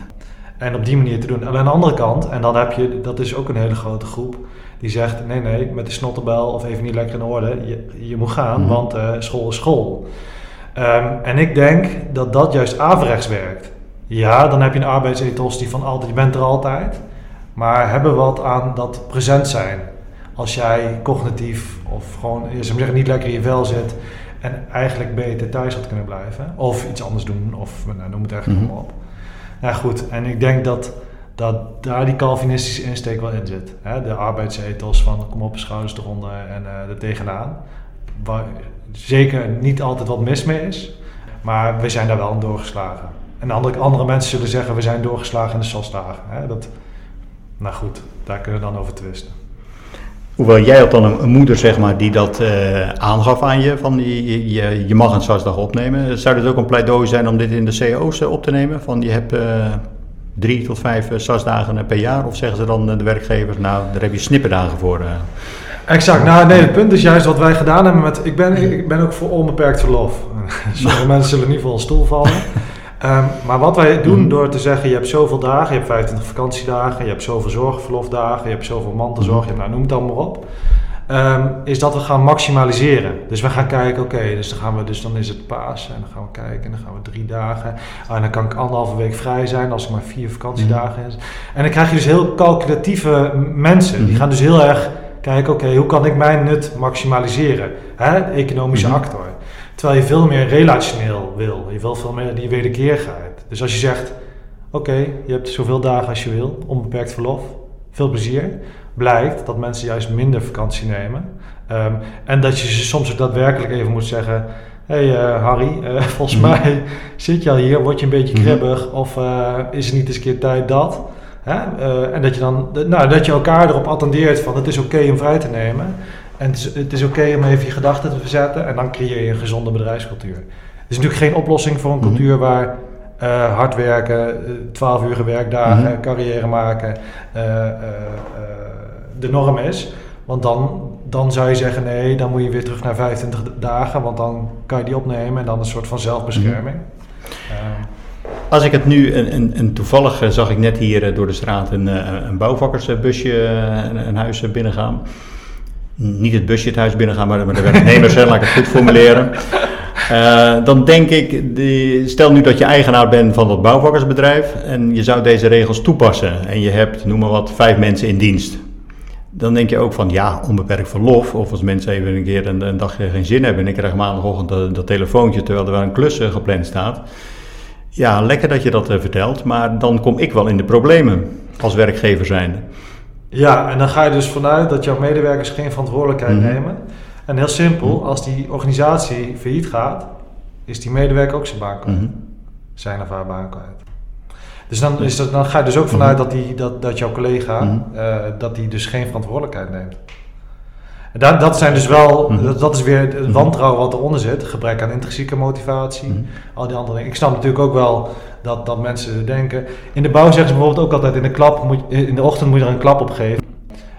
En op die manier te doen. En aan de andere kant, en dan heb je, dat is ook een hele grote groep, die zegt: nee, nee, met de snotterbel of even niet lekker in orde, je, je moet gaan, mhm. want uh, school is school. Um, en ik denk dat dat juist averechts werkt. Ja, dan heb je een arbeidsethos die van altijd, je bent er altijd. Maar hebben we wat aan dat present zijn. Als jij cognitief of gewoon, zeggen, niet lekker in je vel zit en eigenlijk beter thuis had kunnen blijven. Of iets anders doen, of nou, noem het eigenlijk mm -hmm. op. Nou goed, en ik denk dat, dat daar die Calvinistische insteek wel in zit. Hè? De arbeidsethos van kom op, schouders eronder en uh, er tegenaan. Waar zeker niet altijd wat mis mee is, maar we zijn daar wel aan doorgeslagen. En andere, andere mensen zullen zeggen, we zijn doorgeslagen in de sosdagen. Hè? Dat, Nou goed, daar kunnen we dan over twisten. Hoewel jij had dan een, moeder, zeg maar, die dat eh, aangaf aan je, van je, je, mag een SAS-dag opnemen. Zou dit ook een pleidooi zijn om dit in de CO's op te nemen? Van je hebt eh, drie tot vijf uh, SAS-dagen per jaar? Of zeggen ze dan de werkgevers, nou, daar heb je snipperdagen voor? Exact. Nou, nee, het punt is juist wat wij gedaan hebben met... Ik ben, ik ben ook voor onbeperkt verlof. Sommige mensen zullen niet voor een stoel vallen. Um, maar wat wij doen Mhm. door te zeggen, je hebt zoveel dagen, je hebt 25 vakantiedagen, je hebt zoveel zorgverlofdagen, je hebt zoveel mantelzorg, je hebt, nou, noem het dan maar op. Um, is dat we gaan maximaliseren. Dus we gaan kijken, oké, okay, dus, dan gaan we, dus dan is het paas en dan gaan we kijken en dan gaan we drie dagen. Ah, en dan kan ik anderhalve week vrij zijn als er maar vier vakantiedagen is. En dan krijg je dus heel calculatieve mensen. Die gaan dus heel erg kijken, oké, okay, hoe kan ik mijn nut maximaliseren? Hè? De economische Mhm. actor. Terwijl je veel meer relationeel wil. Je wil veel meer die wederkerigheid. Dus als je zegt, oké, okay, je hebt zoveel dagen als je wil, onbeperkt verlof, veel plezier. Blijkt dat mensen juist minder vakantie nemen. Um, en dat je ze soms ook daadwerkelijk even moet zeggen, hé hey, uh, Harry, uh, volgens mm-hmm. mij zit je al hier, word je een beetje kribbig mm-hmm. of uh, is het niet eens een keer tijd dat? Hè? Uh, en dat je dan, nou, dat je elkaar erop attendeert van het is oké okay om vrij te nemen. En het is, het is oké okay om even je gedachten te verzetten en dan creëer je een gezonde bedrijfscultuur. Het is natuurlijk geen oplossing voor een Mhm. cultuur waar uh, hard werken, 12 uur werkdagen, Mhm. carrière maken uh, de norm is. Want dan, dan zou je zeggen nee, dan moet je weer terug naar 25 dagen, want dan kan je die opnemen en dan een soort van zelfbescherming. Mhm. Als ik het nu, en, en, en toevallig uh, zag ik net hier uh, door de straat een, uh, een bouwvakkersbusje, een, een huis binnengaan. Niet het busje het huis binnengaan, maar, maar de werknemers, laat ik het goed formuleren. Dan denk ik, die, stel nu dat je eigenaar bent van dat bouwvakkersbedrijf en je zou deze regels toepassen en je hebt, noem maar wat, vijf mensen in dienst. Dan denk je ook van ja, onbeperkt verlof. Of als mensen even een keer een, een dag geen zin hebben en ik krijg maandagochtend dat, dat telefoontje terwijl er wel een klus gepland staat. Ja, lekker dat je dat uh, vertelt, maar dan kom ik wel in de problemen als werkgever zijnde. Ja, en dan ga je dus vanuit dat jouw medewerkers geen verantwoordelijkheid Mhm. nemen. En heel simpel, als die organisatie failliet gaat, is die medewerker ook zijn baan kwijt. Mhm. Zijn of haar baan kwijt. Dus dan, is dat, dan ga je dus ook vanuit dat, die, dat, dat jouw collega, Mhm. eh, dat die dus geen verantwoordelijkheid neemt. Dat, dat zijn dus wel, Mhm. dat, dat is weer het Mhm. wantrouwen wat eronder zit. Gebrek aan intrinsieke motivatie, Mhm. al die andere dingen. Ik snap natuurlijk ook wel dat, dat mensen denken. In de bouw zeggen ze bijvoorbeeld ook altijd in de, klap moet, in de ochtend moet je er een klap op geven.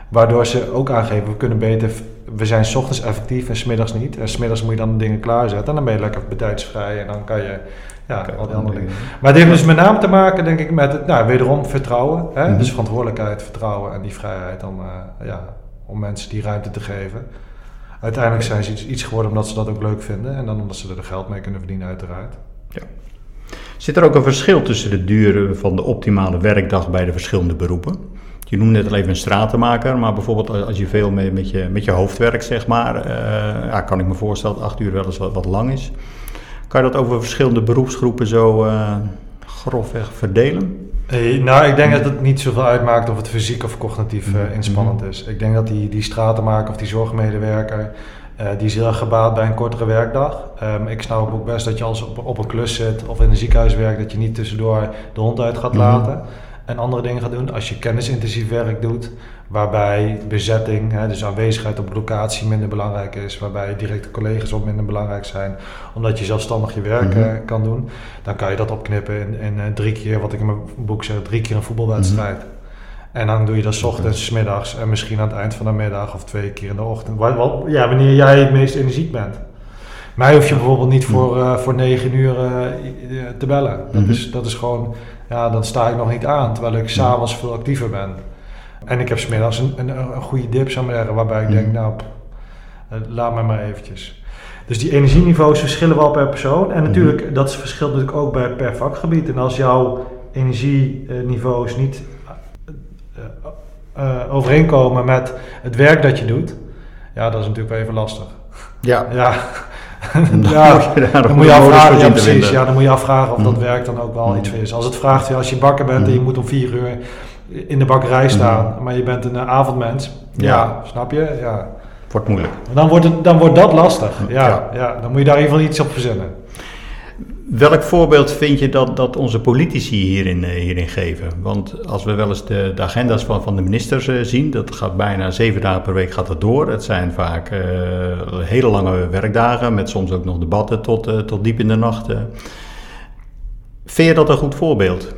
Waardoor ze ook aangeven, we kunnen beter, we zijn 's ochtends effectief en smiddags niet. En smiddags moet je dan dingen klaarzetten en dan ben je lekker betijdsvrij en dan kan je, ja, al die andere dingen. Maar het heeft dus met name te maken, denk ik, met, het, nou, wederom vertrouwen. Hè? Dus verantwoordelijkheid, vertrouwen en die vrijheid om, uh, ja, om mensen die ruimte te geven. Uiteindelijk zijn ze iets, geworden omdat ze dat ook leuk vinden en dan omdat ze er geld mee kunnen verdienen uiteraard. Ja. Zit er ook een verschil tussen de duur van de optimale werkdag bij de verschillende beroepen? Je noemde net al even een stratenmaker, maar bijvoorbeeld als je veel met, met, je, met je hoofd werkt, zeg maar, uh, ja, kan ik me voorstellen dat acht uur wel eens wat, wat lang is. Kan je dat over verschillende beroepsgroepen zo uh, grofweg verdelen? Hey, nou, ik denk dat het niet zoveel uitmaakt of het fysiek of cognitief uh, inspannend Mhm. is. Ik denk dat die, die stratenmaker of die zorgmedewerker, uh, die is heel erg gebaat bij een kortere werkdag. Um, ik snap ook best dat je als op, op een klus zit of in een ziekenhuis werkt, dat je niet tussendoor de hond uit gaat Mhm. laten en andere dingen gaat doen. Als je kennisintensief werk doet, waarbij bezetting, hè, dus aanwezigheid op locatie minder belangrijk is, waarbij directe collega's ook minder belangrijk zijn, omdat je zelfstandig je werk Mhm. uh, kan doen, dan kan je dat opknippen in, in uh, drie keer, wat ik in mijn boek zeg, drie keer een voetbalwedstrijd. En dan doe je dat 's ochtends, 's middags en misschien aan het eind van de middag of twee keer in de ochtend. Wat, wat, ja, wanneer jij het meest energiek bent. Mij hoef je bijvoorbeeld niet voor, uh, voor negen uur uh, te bellen. Dat, Mhm. is, dat is gewoon, ja, dan sta ik nog niet aan, terwijl ik s'avonds veel actiever ben. En ik heb smiddags een, een, een goede dip, zou ik zeggen, waarbij ik denk, nou, pff, uh, laat me maar eventjes. Dus die energieniveaus verschillen wel per persoon. En natuurlijk, dat verschilt natuurlijk ook bij, per vakgebied. En als jouw energieniveaus niet uh, uh, overeenkomen met het werk dat je doet, ja, dat is natuurlijk wel even lastig. Ja. Ja, Dan ja, dan moet je afvragen, voor ja, zien te precies, vinden. ja, dan moet je afvragen of dat Mhm. werk dan ook wel iets voor is. Als het vraagt, als je bakker bent en je moet om vier uur in de bakkerij staan, maar je bent een uh, avondmens, ja. Ja. snap je? Ja. Wordt moeilijk. Dan wordt, het, dan wordt dat lastig, ja, Ja. ja. Dan moet je daar geval iets op verzinnen. Welk voorbeeld vind je dat, dat onze politici hierin, eh, hierin geven? Want als we wel eens de, de agenda's van, van de ministers eh, zien, dat gaat bijna zeven dagen per week gaat het door. Het zijn vaak eh, hele lange werkdagen met soms ook nog debatten tot, eh, tot diep in de nacht. eh. Vind je dat een goed voorbeeld?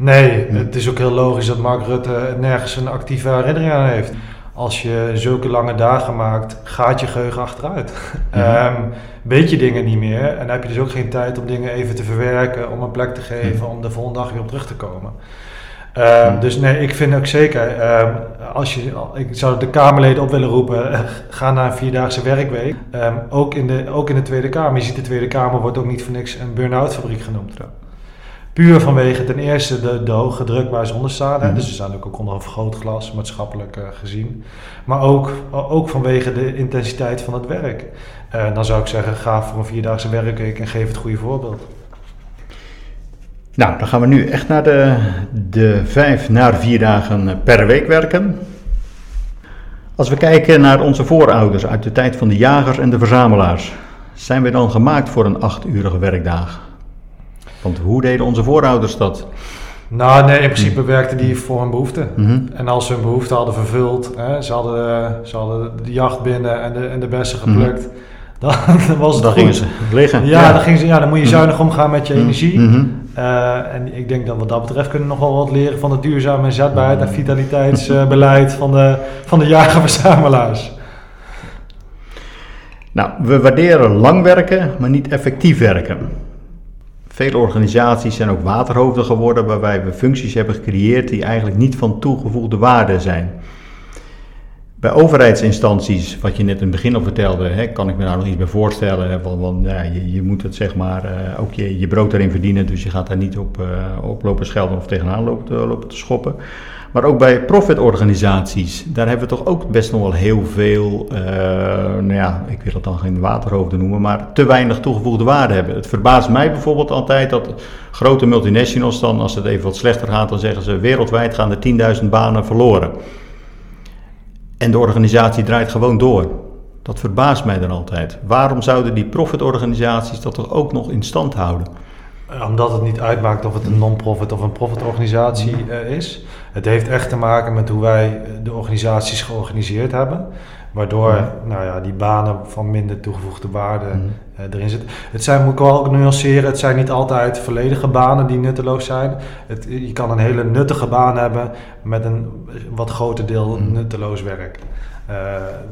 Nee, het is ook heel logisch dat Mark Rutte nergens een actieve herinnering aan heeft. Als je zulke lange dagen maakt, gaat je geheugen achteruit. Ehm, weet je dingen niet meer en dan heb je dus ook geen tijd om dingen even te verwerken, om een plek te geven, om de volgende dag weer op terug te komen. Ehm, Dus nee, ik vind ook zeker, ehm, als je, ik zou de Kamerleden op willen roepen, eh, ga naar een vierdaagse werkweek. Ook, in de, ook in de Tweede Kamer. Je ziet de Tweede Kamer wordt ook niet voor niks een burn-out fabriek genoemd. Puur vanwege ten eerste de, de hoge druk waar ze onder staan. Mhm. Dus ze staan ook onder een vergrootglas, maatschappelijk eh, gezien. Maar ook, ook vanwege de intensiteit van het werk. Eh, dan zou ik zeggen, ga voor een vierdaagse werkweek en geef het goede voorbeeld. Nou, dan gaan we nu echt naar de, de vijf naar vier dagen per week werken. Als we kijken naar onze voorouders uit de tijd van de jagers en de verzamelaars, zijn we dan gemaakt voor een acht-urige werkdag? Want hoe deden onze voorouders dat? Nou, nee, in principe werkten die voor hun behoeften. Mhm. En als ze hun behoefte hadden vervuld, hè, ze, hadden, ze hadden de jacht binnen en de, en de bessen geplukt, dan, dan was het Dan gingen ze liggen. Ja, Dan, gingen ze, ja, dan moet je zuinig omgaan met je energie. Mhm. Eh, en ik denk dat wat dat betreft kunnen we nog wel wat leren van het duurzame inzetbaarheid en vitaliteitsbeleid van de, van de jagerverzamelaars. Nou, we waarderen lang werken, maar niet effectief werken. Vele organisaties zijn ook waterhoofden geworden waarbij we functies hebben gecreëerd die eigenlijk niet van toegevoegde waarde zijn. Bij overheidsinstanties, wat je net in het begin al vertelde, hè, kan ik me daar nog iets bij voorstellen. Ja, je, je moet het zeg maar eh, ook je, brood erin verdienen, dus je gaat daar niet op, op lopen schelden of tegenaan lopen, te- lopen te schoppen. Maar ook bij profitorganisaties, daar hebben we toch ook best nog wel heel veel, eh, nou ja, ik wil het dan geen waterhoofden noemen, maar te weinig toegevoegde waarde hebben. Het verbaast mij bijvoorbeeld altijd dat grote multinationals dan, als het even wat slechter gaat, dan zeggen ze wereldwijd gaan er 10.000 banen verloren. En de organisatie draait gewoon door. Dat verbaast mij dan altijd. Waarom zouden die profitorganisaties dat toch ook nog in stand houden? Omdat het niet uitmaakt of het een non-profit of een profitorganisatie eh, is. Het heeft echt te maken met hoe wij eh, de organisaties georganiseerd hebben. Waardoor nou ja, die banen van minder toegevoegde waarde eh, erin zitten. Het zijn, moet ik wel ook nuanceren, het zijn niet altijd volledige banen die nutteloos zijn. Het, je kan een hele nuttige baan hebben met een wat groter deel nutteloos werk. Eh,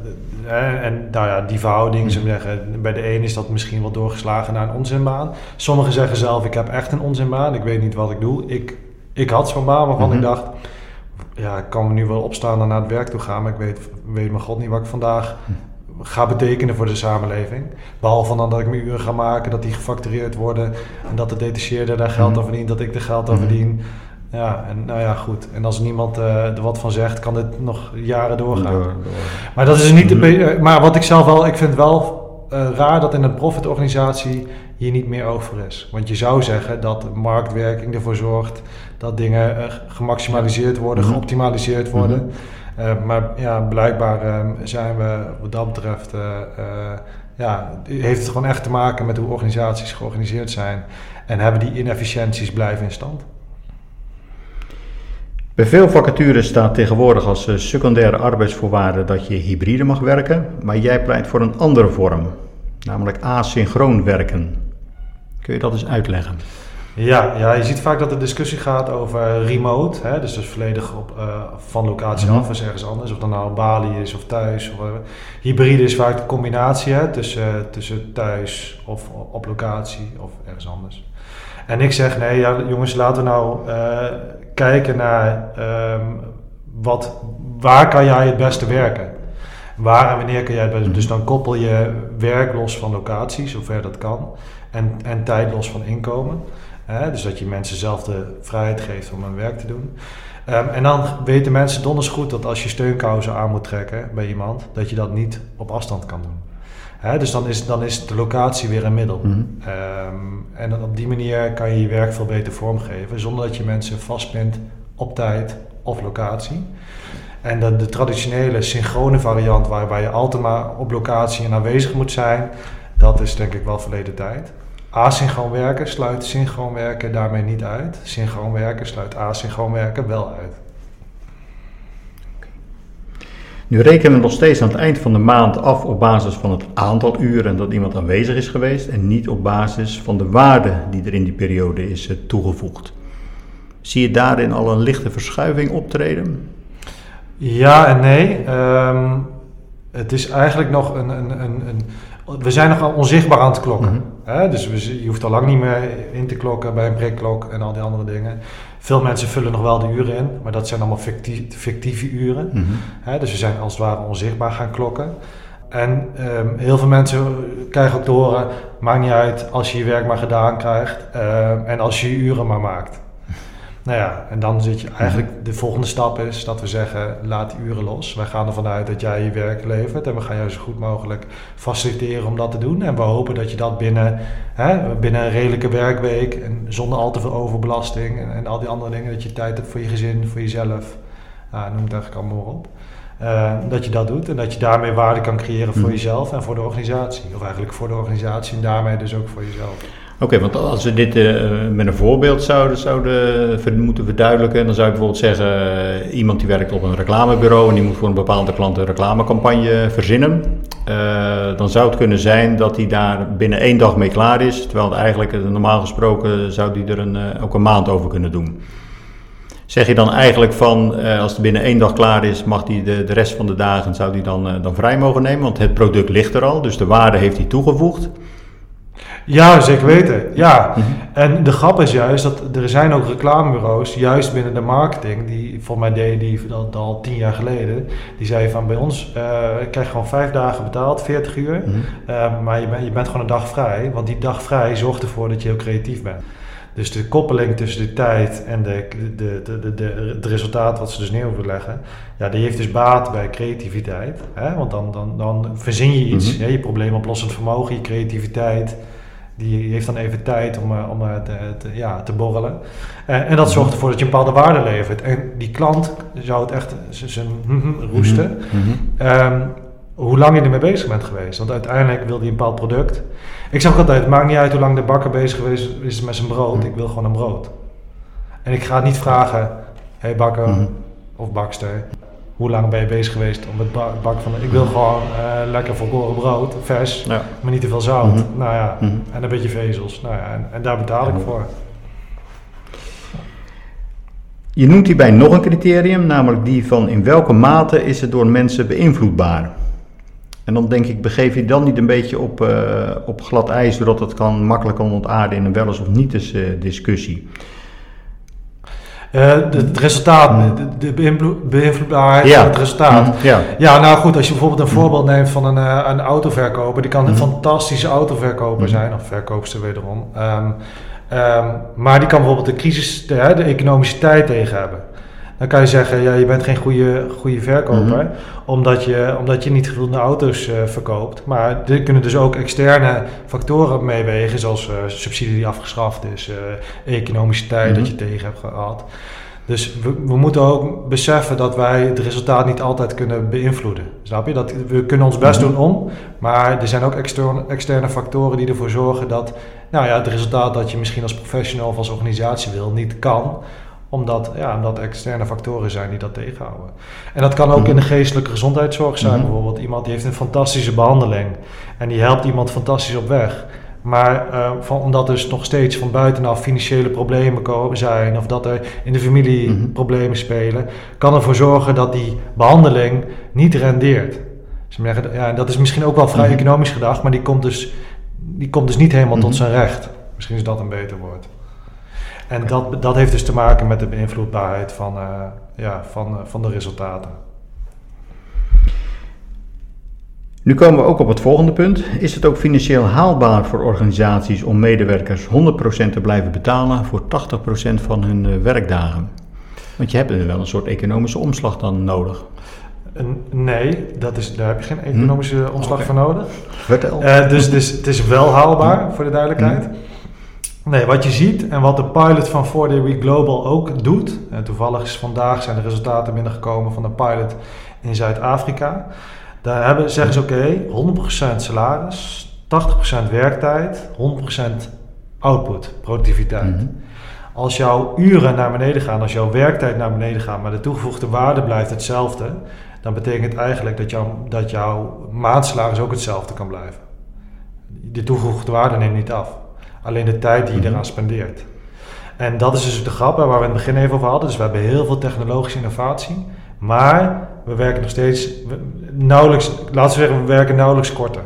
de- en, en nou ja, die verhouding, ze zeggen, bij de een is dat misschien wel doorgeslagen naar een onzinbaan. Sommigen zeggen zelf, ik heb echt een onzinbaan, ik weet niet wat ik doe. Ik, ik had zo'n baan waarvan Mhm. ik dacht, ja, ik kan me nu wel opstaan en naar het werk toe gaan, maar ik weet, weet mijn god niet wat ik vandaag ga betekenen voor de samenleving. Behalve dan dat ik mijn uren ga maken, dat die gefactureerd worden en dat de detacheerder daar geld aan verdient, dat ik er geld aan Mhm. verdien. Ja, en nou ja, goed. En als niemand eh, er wat van zegt, kan dit nog jaren doorgaan. Door- door- Maar dat is niet de Mhm. eh, Maar wat ik zelf wel, ik vind wel eh, raar dat in een profitorganisatie hier niet meer oog voor is. Want je zou zeggen dat de marktwerking ervoor zorgt dat dingen eh, gemaximaliseerd worden, Mhm. geoptimaliseerd worden. Eh, maar ja, blijkbaar eh, zijn we wat dat betreft, ja, heeft het gewoon echt te maken met hoe organisaties georganiseerd zijn. En hebben die inefficiënties blijven in stand. Bij veel vacatures staat tegenwoordig als secundaire arbeidsvoorwaarde dat je hybride mag werken, maar jij pleit voor een andere vorm, namelijk asynchroon werken. Kun je dat eens uitleggen? Ja, ja, je ziet vaak dat de discussie gaat over remote. Hè, dus dus volledig op, eh, van locatie Mhm. af is ergens anders. Of dat nou Bali is of thuis. Of whatever. Hybride is vaak de combinatie hè, tussen, tussen thuis of op locatie of ergens anders. En ik zeg nee, ja, jongens, laten we nou eh, kijken naar ehm, wat, waar kan jij het beste werken. Waar en wanneer kan jij het beste. Dus dan koppel je werk los van locatie, zover dat kan. En, en tijd los van inkomen. Hè, dus dat je mensen zelf de vrijheid geeft om hun werk te doen. Ehm, en dan weten mensen donders goed dat als je steunkousen aan moet trekken bij iemand, dat je dat niet op afstand kan doen. Hè, dus dan is, dan is de locatie weer een middel. Mhm. Ehm, en dan op die manier kan je je werk veel beter vormgeven, zonder dat je mensen vastpint op tijd of locatie. En de, de traditionele synchrone variant, waarbij je altijd maar op locatie en aanwezig moet zijn, dat is denk ik wel verleden tijd. Asynchroon werken sluit synchroon werken daarmee niet uit. Synchroon werken sluit asynchroon werken wel uit. Nu rekenen we nog steeds aan het eind van de maand af op basis van het aantal uren dat iemand aanwezig is geweest en niet op basis van de waarde die er in die periode is eh, toegevoegd. Zie je daarin al een lichte verschuiving optreden? Ja en nee. Ehm, het is eigenlijk nog een, een, een, een we zijn nogal onzichtbaar aan het klokken. Mhm. hè? Dus we, je hoeft al lang niet meer in te klokken bij een prikklok en al die andere dingen. Veel mensen vullen nog wel de uren in, maar dat zijn allemaal fictieve, fictieve uren. Mhm. Hè? Dus we zijn als het ware onzichtbaar gaan klokken. En ehm, heel veel mensen krijgen ook te horen, maakt niet uit als je je werk maar gedaan krijgt ehm, en als je je uren maar maakt. Nou ja, en dan zit je eigenlijk, de volgende stap is dat we zeggen, laat die uren los. Wij gaan ervan uit dat jij je werk levert en we gaan jou zo goed mogelijk faciliteren om dat te doen. En we hopen dat je dat binnen, hè, binnen een redelijke werkweek en zonder al te veel overbelasting en, en al die andere dingen, dat je tijd hebt voor je gezin, voor jezelf, nou, noem het eigenlijk allemaal maar op. Eh, dat je dat doet en dat je daarmee waarde kan creëren voor Mhm. jezelf en voor de organisatie. Of eigenlijk voor de organisatie en daarmee dus ook voor jezelf. Oké, want als we dit eh, met een voorbeeld zouden, zouden moeten verduidelijken, dan zou je bijvoorbeeld zeggen, eh, iemand die werkt op een reclamebureau en die moet voor een bepaalde klant een reclamecampagne verzinnen. Eh, dan zou het kunnen zijn dat hij daar binnen één dag mee klaar is, terwijl eigenlijk normaal gesproken zou hij er een, ook een maand over kunnen doen. Zeg je dan eigenlijk van, als het binnen één dag klaar is, mag hij de, de rest van de dagen zou hij dan, dan vrij mogen nemen? Want het product ligt er al, dus de waarde heeft hij toegevoegd. Ja, zeker weten. Ja. En de grap is juist dat er zijn ook reclamebureaus, juist binnen de marketing, die voor mij deden die dat al tien jaar geleden, die zeiden van bij ons eh krijg je gewoon vijf dagen betaald, 40 uur, Mhm. eh, maar je, bent je bent gewoon een dag vrij, want die dag vrij zorgt ervoor dat je heel creatief bent. Dus de koppeling tussen de tijd en de, de, de, de, de, het resultaat wat ze dus neer hoeven leggen, ja, die heeft dus baat bij creativiteit. Hè? Want dan, dan, dan verzin je iets, Mhm. hè? je probleemoplossend vermogen, je creativiteit, die heeft dan even tijd om, eh, om eh, te, te- ja, te borrelen. Eh, en dat zorgt ervoor dat je een bepaalde waarde levert. En die klant zou het echt zijn roesten. Mhm. Ehm, hoe lang je ermee bezig bent geweest. Want uiteindelijk wil hij een bepaald product. Ik zeg ook altijd, het maakt niet uit hoe lang de bakker bezig geweest is met zijn brood. Mhm. Ik wil gewoon een brood. En ik ga niet vragen, hé hey bakker Mhm. of bakster, hoe lang ben je bezig geweest om het ba- bakken van... Ik wil gewoon eh, lekker volkoren brood, vers, Ja. maar niet te veel zout. Mhm. Nou ja, Mhm. en een beetje vezels. Nou ja, en, en daar betaal ik voor. Je noemt hierbij nog een criterium, namelijk die van in welke mate is het door mensen beïnvloedbaar. En dan denk ik, begeef je dan niet een beetje op, eh, op glad ijs, doordat het kan makkelijk kan ontaarden in een wel eens of niet eens eh, discussie. Eh, het resultaat, de, de beïnvloed- beïnvloedbaarheid Ja. van het resultaat. Mhm, Ja. Ja, nou goed, als je bijvoorbeeld een voorbeeld neemt van een, eh, een autoverkoper, die kan een Mhm. fantastische autoverkoper Mhm. zijn, of verkoopster wederom. Ehm, ehm, maar die kan bijvoorbeeld de crisis, de economische tijd tegen hebben. Dan kan je zeggen, ja, je bent geen goede, goede verkoper, Mhm. omdat, je, omdat je niet voldoende auto's eh, verkoopt. Maar er kunnen dus ook externe factoren meewegen, zoals eh, subsidie die afgeschaft is, eh, economische tijd dat Mhm. je tegen hebt gehad. Dus we, we moeten ook beseffen dat wij het resultaat niet altijd kunnen beïnvloeden. Snap je? Dat, we kunnen ons best Mhm. doen om, maar er zijn ook externe, externe factoren die ervoor zorgen dat nou ja, het resultaat dat je misschien als professional of als organisatie wil, niet kan omdat, ja, omdat er externe factoren zijn die dat tegenhouden. En dat kan ook Mhm. in de geestelijke gezondheidszorg zijn. Mhm. Bijvoorbeeld iemand die heeft een fantastische behandeling en die helpt iemand fantastisch op weg. Maar eh, van, omdat dus nog steeds van buitenaf financiële problemen komen zijn, of dat er in de familie Mhm. problemen spelen, kan ervoor zorgen dat die behandeling niet rendeert. Dus ja, dat is misschien ook wel vrij Mhm. economisch gedacht, maar die komt dus, die komt dus niet helemaal tot Mhm. zijn recht. Misschien is dat een beter woord. En dat, dat heeft dus te maken met de beïnvloedbaarheid van, eh, ja, van, eh, van de resultaten. Nu komen we ook op het volgende punt. Is het ook financieel haalbaar voor organisaties om medewerkers 100% te blijven betalen voor 80% van hun eh, werkdagen? Want je hebt er wel een soort economische omslag dan nodig. Nee, dat is, daar heb je geen economische omslag voor nodig. Vertel. Eh, dus, dus het is wel haalbaar, voor de duidelijkheid. Nee, wat je ziet en wat de pilot van 4 Week Global ook doet. En toevallig is vandaag zijn de resultaten binnengekomen van de pilot in Zuid-Afrika. Daar hebben, zeggen ze oké, 100% salaris, 80% werktijd, 100% output, productiviteit. Mhm. Als jouw uren naar beneden gaan, als jouw werktijd naar beneden gaat, maar de toegevoegde waarde blijft hetzelfde, dan betekent eigenlijk dat, jouw dat jouw maandsalaris ook hetzelfde kan blijven. De toegevoegde waarde neemt niet af. Alleen de tijd die je eraan spendeert. En dat is dus de grap waar we in het begin even over hadden. Dus we hebben heel veel technologische innovatie. Maar we werken nog steeds we- nauwelijks, laten we zeggen, we werken nauwelijks korter.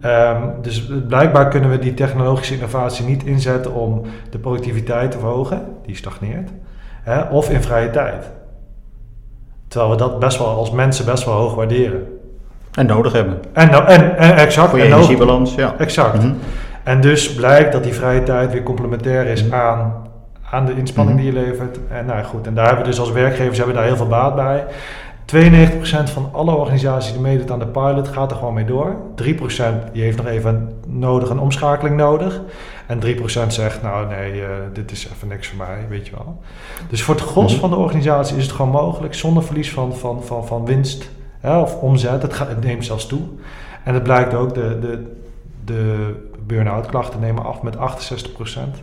Ehm, dus blijkbaar kunnen we die technologische innovatie niet inzetten om de productiviteit te verhogen, die stagneert, hè, of in vrije tijd. Terwijl we dat best wel als mensen best wel hoog waarderen. En nodig hebben. En, nou- en, en exact. Voor je energiebalans, ja. Exact. Mhm. En dus blijkt dat die vrije tijd weer complementair is aan, aan de inspanning Mhm. die je levert. En nou goed, en daar hebben we dus als werkgevers hebben we daar heel veel baat bij. 92% van alle organisaties die meedoet aan de pilot gaat er gewoon mee door. 3% die heeft nog even nodig, een omschakeling nodig. En 3% zegt, nou nee, eh, dit is even niks voor mij, weet je wel. Dus voor het gros Mhm. van de organisatie is het gewoon mogelijk, zonder verlies van, van, van, van winst hè, of omzet. Het, gaat, het neemt zelfs toe. En het blijkt ook, de, de, de burn-out klachten nemen af met 68%.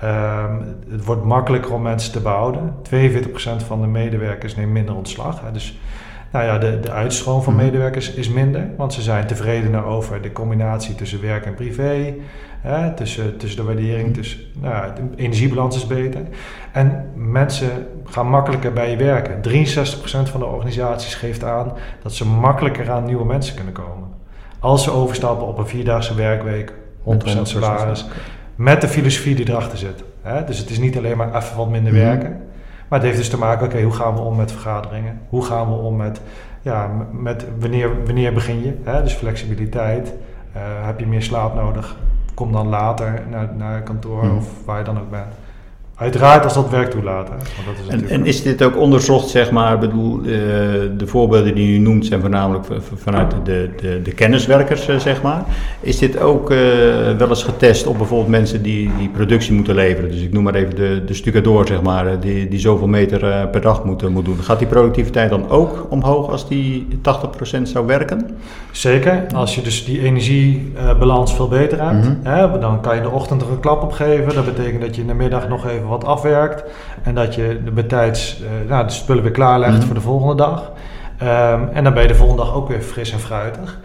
Ehm, het wordt makkelijker om mensen te behouden. 42% van de medewerkers neemt minder ontslag. Hè. Dus nou ja, de, de uitstroom van Mhm. medewerkers is minder, want ze zijn tevredener over de combinatie tussen werk en privé, hè, tussen, tussen de waardering, tussen, nou, ja, de energiebalans is beter. En mensen gaan makkelijker bij je werken. 63% van de organisaties geeft aan dat ze makkelijker aan nieuwe mensen kunnen komen. Als ze overstappen op een vierdaagse werkweek, 100% salaris, met de filosofie die erachter zit. Hè? Dus het is niet alleen maar even wat minder Mhm. werken. Maar het heeft dus te maken, oké, hoe gaan we om met vergaderingen? Hoe gaan we om met, ja, met wanneer, wanneer begin je? Hè? Dus flexibiliteit. Eh, heb je meer slaap nodig? Kom dan later naar, naar kantoor Mhm. of waar je dan ook bent. Uiteraard als dat werk toelaat. Hè? Want dat is En, natuurlijk en is dit ook onderzocht, zeg maar, ik bedoel, eh, de voorbeelden die u noemt zijn voornamelijk vanuit de, de, de kenniswerkers, eh, zeg maar. Is dit ook eh, wel eens getest op bijvoorbeeld mensen die, die productie moeten leveren? Dus ik noem maar even de, de stucadoor, zeg maar, die, die zoveel meter per dag moet, eh, moet doen. Gaat die productiviteit dan ook omhoog als die 80% zou werken? Zeker, als je dus die energiebalans veel beter hebt, Mhm. hè, dan kan je in de ochtend er een klap op geven. Dat betekent dat je in de middag nog even wat afwerkt en dat je eh, nou, de spullen weer klaarlegt Mhm. voor de volgende dag. Ehm, en dan ben je de volgende dag ook weer fris en fruitig.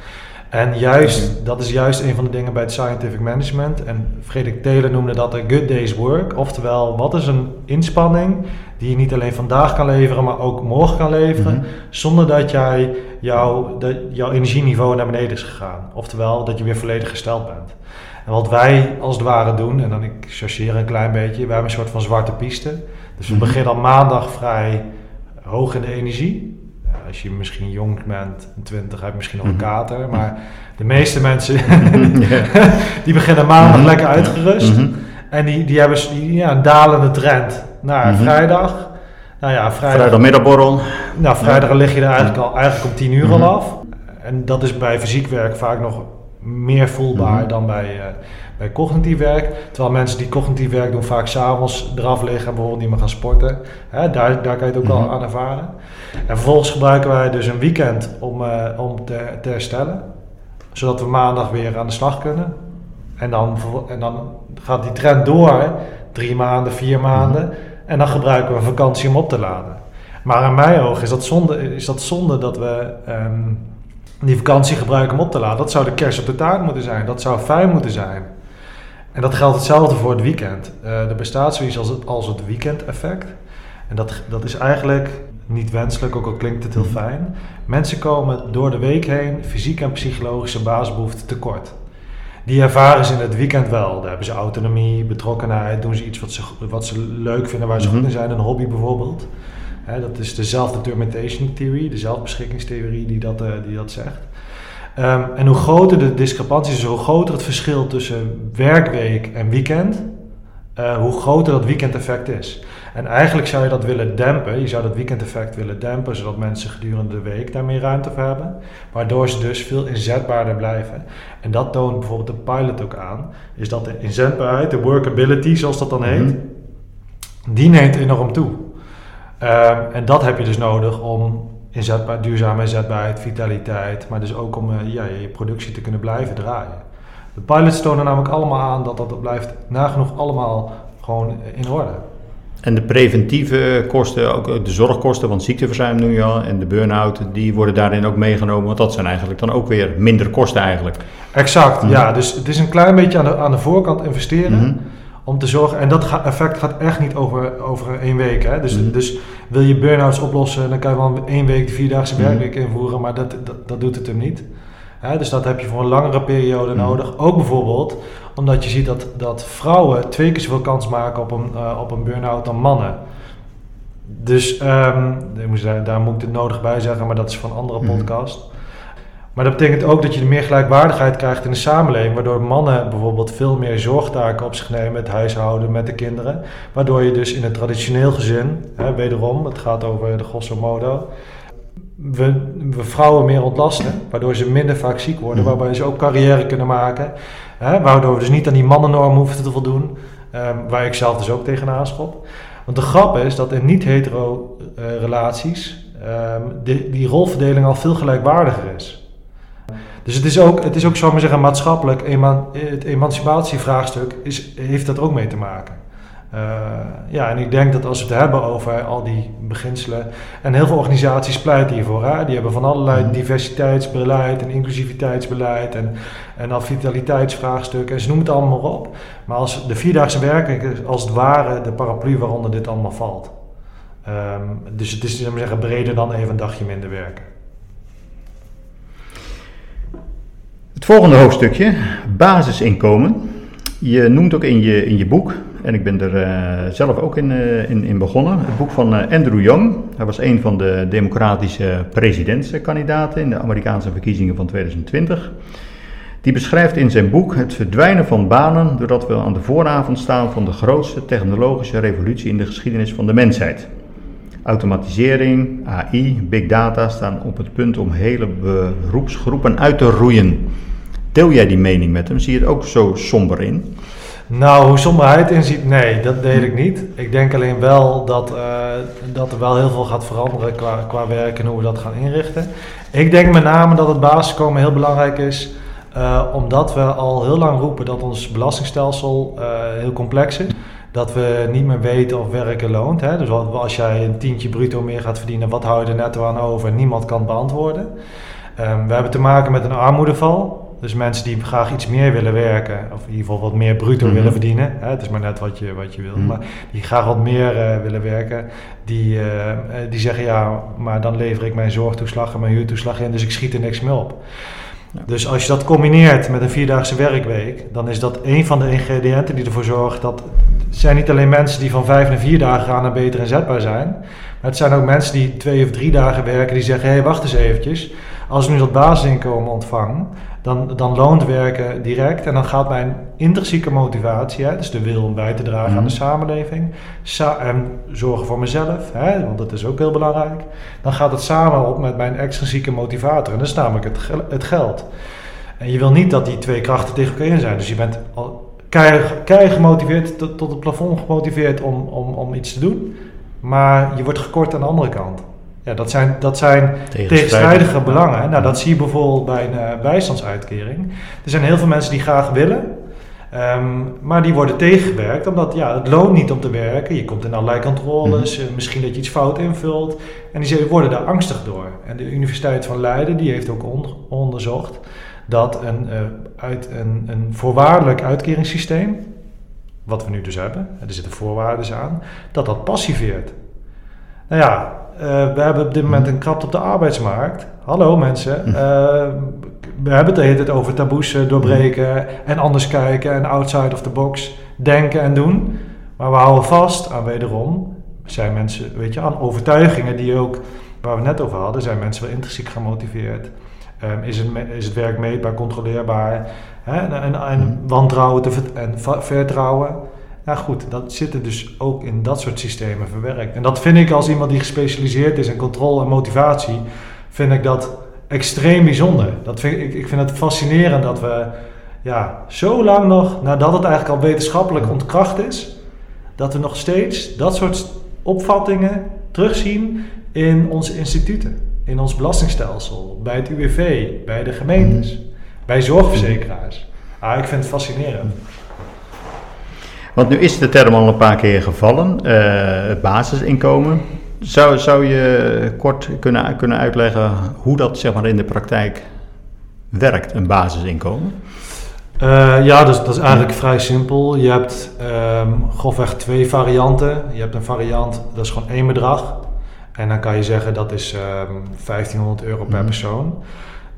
En juist, dat is juist een van de dingen bij het scientific management. En Frederik Taylor noemde dat een good day's work. Oftewel, wat is een inspanning die je niet alleen vandaag kan leveren, maar ook morgen kan leveren. Mhm. Zonder dat jij jouw, dat jouw energieniveau naar beneden is gegaan. Oftewel, dat je weer volledig gesteld bent. En wat wij als het ware doen, en dan ik chargeer een klein beetje, wij hebben een soort van zwarte piste. Dus we Mhm. beginnen al maandag vrij hoog in de energie. Als je misschien jong bent, 20, heb je misschien nog een Mhm. kater. Maar de meeste mensen, die beginnen maandag Mhm. lekker uitgerust. En die, die hebben die, ja, een dalende trend naar vrijdag. Nou ja, vrijdag, Vrijdagmiddagborrel. nou, vrijdag lig je er eigenlijk al eigenlijk om 10 uur al af. En dat is bij fysiek werk vaak nog meer voelbaar Mhm. dan bij, eh, bij cognitief werk. Terwijl mensen die cognitief werk doen vaak s'avonds eraf liggen en bijvoorbeeld niet meer gaan sporten. Hè, daar, daar kan je het ook Mhm. wel aan ervaren. En vervolgens gebruiken wij dus een weekend om, eh, om te, te herstellen. Zodat we maandag weer aan de slag kunnen. En dan, en dan gaat die trend door, drie maanden, vier maanden. En dan gebruiken we een vakantie om op te laden. Maar in mijn ogen is dat zonde, is dat, zonde dat we ehm, die vakantie gebruiken om op te laden. Dat zou de kerst op de taart moeten zijn. Dat zou fijn moeten zijn. En dat geldt hetzelfde voor het weekend. Eh, er bestaat zoiets als het, als het weekendeffect. En dat, dat is eigenlijk niet wenselijk, ook al klinkt het heel fijn. Mensen komen door de week heen fysiek en psychologische basisbehoeften tekort. Die ervaren ze in het weekend wel. Daar hebben ze autonomie, betrokkenheid, doen ze iets wat ze, wat ze leuk vinden, waar ze Mhm. goed in zijn, een hobby bijvoorbeeld. Dat is de self-determination theory, de zelfbeschikkingstheorie die dat, eh, die dat zegt. Ehm, en hoe groter de discrepantie is, hoe groter het verschil tussen werkweek en weekend, eh, hoe groter dat weekendeffect is. En eigenlijk zou je dat willen dempen, je zou dat weekendeffect willen dempen, zodat mensen gedurende de week daar meer ruimte voor hebben, waardoor ze dus veel inzetbaarder blijven. En dat toont bijvoorbeeld de pilot ook aan, is dat de inzetbaarheid, de workability zoals dat dan heet, Mhm. die neemt enorm toe. Ehm, en dat heb je dus nodig om inzetbaar, duurzame inzetbaarheid, vitaliteit, maar dus ook om eh, ja, je productie te kunnen blijven draaien. De pilots tonen namelijk allemaal aan dat dat blijft nagenoeg allemaal gewoon in orde. En de preventieve kosten, ook de zorgkosten, want ziekteverzuim nu al en de burn-out, die worden daarin ook meegenomen. Want dat zijn eigenlijk dan ook weer minder kosten eigenlijk. Exact, ja. Dus het is een klein beetje aan de, aan de voorkant investeren. Mm -hmm. Om te zorgen, en dat effect gaat echt niet over, over één week. Hè? Dus, mm -hmm. dus wil je burn-outs oplossen, dan kan je wel één week de vierdaagse Mhm. werkweek invoeren, maar dat, dat, dat doet het hem niet. Hè? Dus dat heb je voor een langere periode Mhm. nodig. Ook bijvoorbeeld omdat je ziet dat, dat vrouwen twee keer zoveel kans maken op een, uh, op een burn-out dan mannen. Dus um, daar, daar, moet ik het nodig bij zeggen, maar dat is van een andere Mhm. podcast. Maar dat betekent ook dat je meer gelijkwaardigheid krijgt in de samenleving, waardoor mannen bijvoorbeeld veel meer zorgtaken op zich nemen, het huishouden, met de kinderen. Waardoor je dus in een traditioneel gezin, hè, wederom, het gaat over de grosso modo, we, we, vrouwen meer ontlasten, waardoor ze minder vaak ziek worden, Mhm. waarbij ze ook carrière kunnen maken. Hè, waardoor we dus niet aan die mannennorm hoeven te voldoen, um, waar ik zelf dus ook tegenaan schop. Want de grap is dat in niet-hetero uh, relaties um, die, die rolverdeling al veel gelijkwaardiger is. Dus het is ook, het is ook zou maar zeggen, maatschappelijk, eman, het emancipatievraagstuk is, heeft dat ook mee te maken. Uh, ja, en ik denk dat als we het hebben over al die beginselen, en heel veel organisaties pleiten hiervoor, hè? die hebben van allerlei diversiteitsbeleid en inclusiviteitsbeleid en, en dan vitaliteitsvraagstukken, en ze noemen het allemaal maar op. Maar als de vierdaagse werking is als het ware de paraplu waaronder dit allemaal valt. Um, dus het is zeg maar zeggen, breder dan even een dagje minder werken. Het volgende hoofdstukje, basisinkomen. Je noemt ook in je, in je boek, en ik ben er uh, zelf ook in, uh, in, in, begonnen, het boek van uh, Andrew Young. Hij was een van de democratische presidentskandidaten in de Amerikaanse verkiezingen van 2020. Die beschrijft in zijn boek het verdwijnen van banen doordat we aan de vooravond staan van de grootste technologische revolutie in de geschiedenis van de mensheid. Automatisering, AI, big data staan op het punt om hele beroepsgroepen uit te roeien. Deel jij die mening met hem? Zie je het ook zo somber in? Nou, hoe somberheid inziet, nee, dat deel ik niet. Ik denk alleen wel dat, uh, dat er wel heel veel gaat veranderen qua, qua werk en hoe we dat gaan inrichten. Ik denk met name dat het basiskomen heel belangrijk is, uh, omdat we al heel lang roepen dat ons belastingstelsel uh, heel complex is. Dat we niet meer weten of werken loont. Hè? Dus als jij een tientje bruto meer gaat verdienen, wat hou je er netto aan over? Niemand kan beantwoorden. Um, we hebben te maken met een armoedeval. Dus mensen die graag iets meer willen werken, of in ieder geval wat meer bruto mm-hmm. willen verdienen. Hè, het is maar net wat je, wat je wil. Mm-hmm. Maar die graag wat meer uh, willen werken, die, uh, die zeggen ja, maar dan lever ik mijn zorgtoeslag en mijn huurtoeslag in, dus ik schiet er niks meer op. Ja. Dus als je dat combineert met een vierdaagse werkweek, dan is dat een van de ingrediënten die ervoor zorgt dat. Het zijn niet alleen mensen die van vijf naar vier dagen gaan en beter inzetbaar zijn. Maar het zijn ook mensen die twee of drie dagen werken die zeggen: hé, hey, wacht eens eventjes. Als ik nu dat basisinkomen ontvang, dan, dan loont werken direct. En dan gaat mijn intrinsieke motivatie, hè, dus de wil om bij te dragen aan de samenleving, sa- en zorgen voor mezelf, hè, want dat is ook heel belangrijk. Dan gaat het samen op met mijn extrinsieke motivator. En dat is namelijk het, het geld. En je wil niet dat die twee krachten tegen elkaar in zijn. Dus je bent al keihard gemotiveerd, tot, tot het plafond gemotiveerd om, om, om iets te doen. Maar je wordt gekort aan de andere kant. Ja, dat zijn, dat zijn tegenstrijdige belangen. Nou, dat zie je bijvoorbeeld bij een uh, bijstandsuitkering. Er zijn heel veel mensen die graag willen, um, maar die worden tegengewerkt omdat ja, het loont niet om te werken. Je komt in allerlei controles, mm-hmm. uh, misschien dat je iets fout invult. En die worden daar angstig door. En de Universiteit van Leiden die heeft ook on- onderzocht dat een, uh, uit een, een voorwaardelijk uitkeringssysteem, wat we nu dus hebben, er zitten voorwaarden aan, dat dat passiveert. Nou ja, we hebben op dit moment een krapte op de arbeidsmarkt. Hallo mensen, uh, we hebben het de hele tijd over taboes uh, doorbreken en anders kijken en outside of the box denken en doen. Maar we houden vast aan wederom, zijn mensen, weet je, aan overtuigingen die ook, waar we net over hadden, zijn mensen wel intrinsiek gemotiveerd. Um, is, het, is het werk meetbaar, controleerbaar? Hè? En, en, en wantrouwen te en vertrouwen. Nou goed, dat zit er dus ook in dat soort systemen verwerkt. En dat vind ik als iemand die gespecialiseerd is in controle en motivatie, vind ik dat extreem bijzonder. Dat vind ik, ik vind het fascinerend dat we ja, zo lang nog, nadat het eigenlijk al wetenschappelijk ontkracht is, dat we nog steeds dat soort opvattingen terugzien in onze instituten, in ons belastingstelsel, bij het UWV, bij de gemeentes, bij zorgverzekeraars. Ah, ik vind het fascinerend. Want nu is de term al een paar keer gevallen, eh, het basisinkomen. Zou, zou je kort kunnen, kunnen uitleggen hoe dat zeg maar, in de praktijk werkt, een basisinkomen? Uh, ja, dus, dat is eigenlijk vrij simpel. Je hebt um, grofweg twee varianten. Je hebt een variant, dat is gewoon één bedrag. En dan kan je zeggen dat is um, 1500 euro per mm. persoon.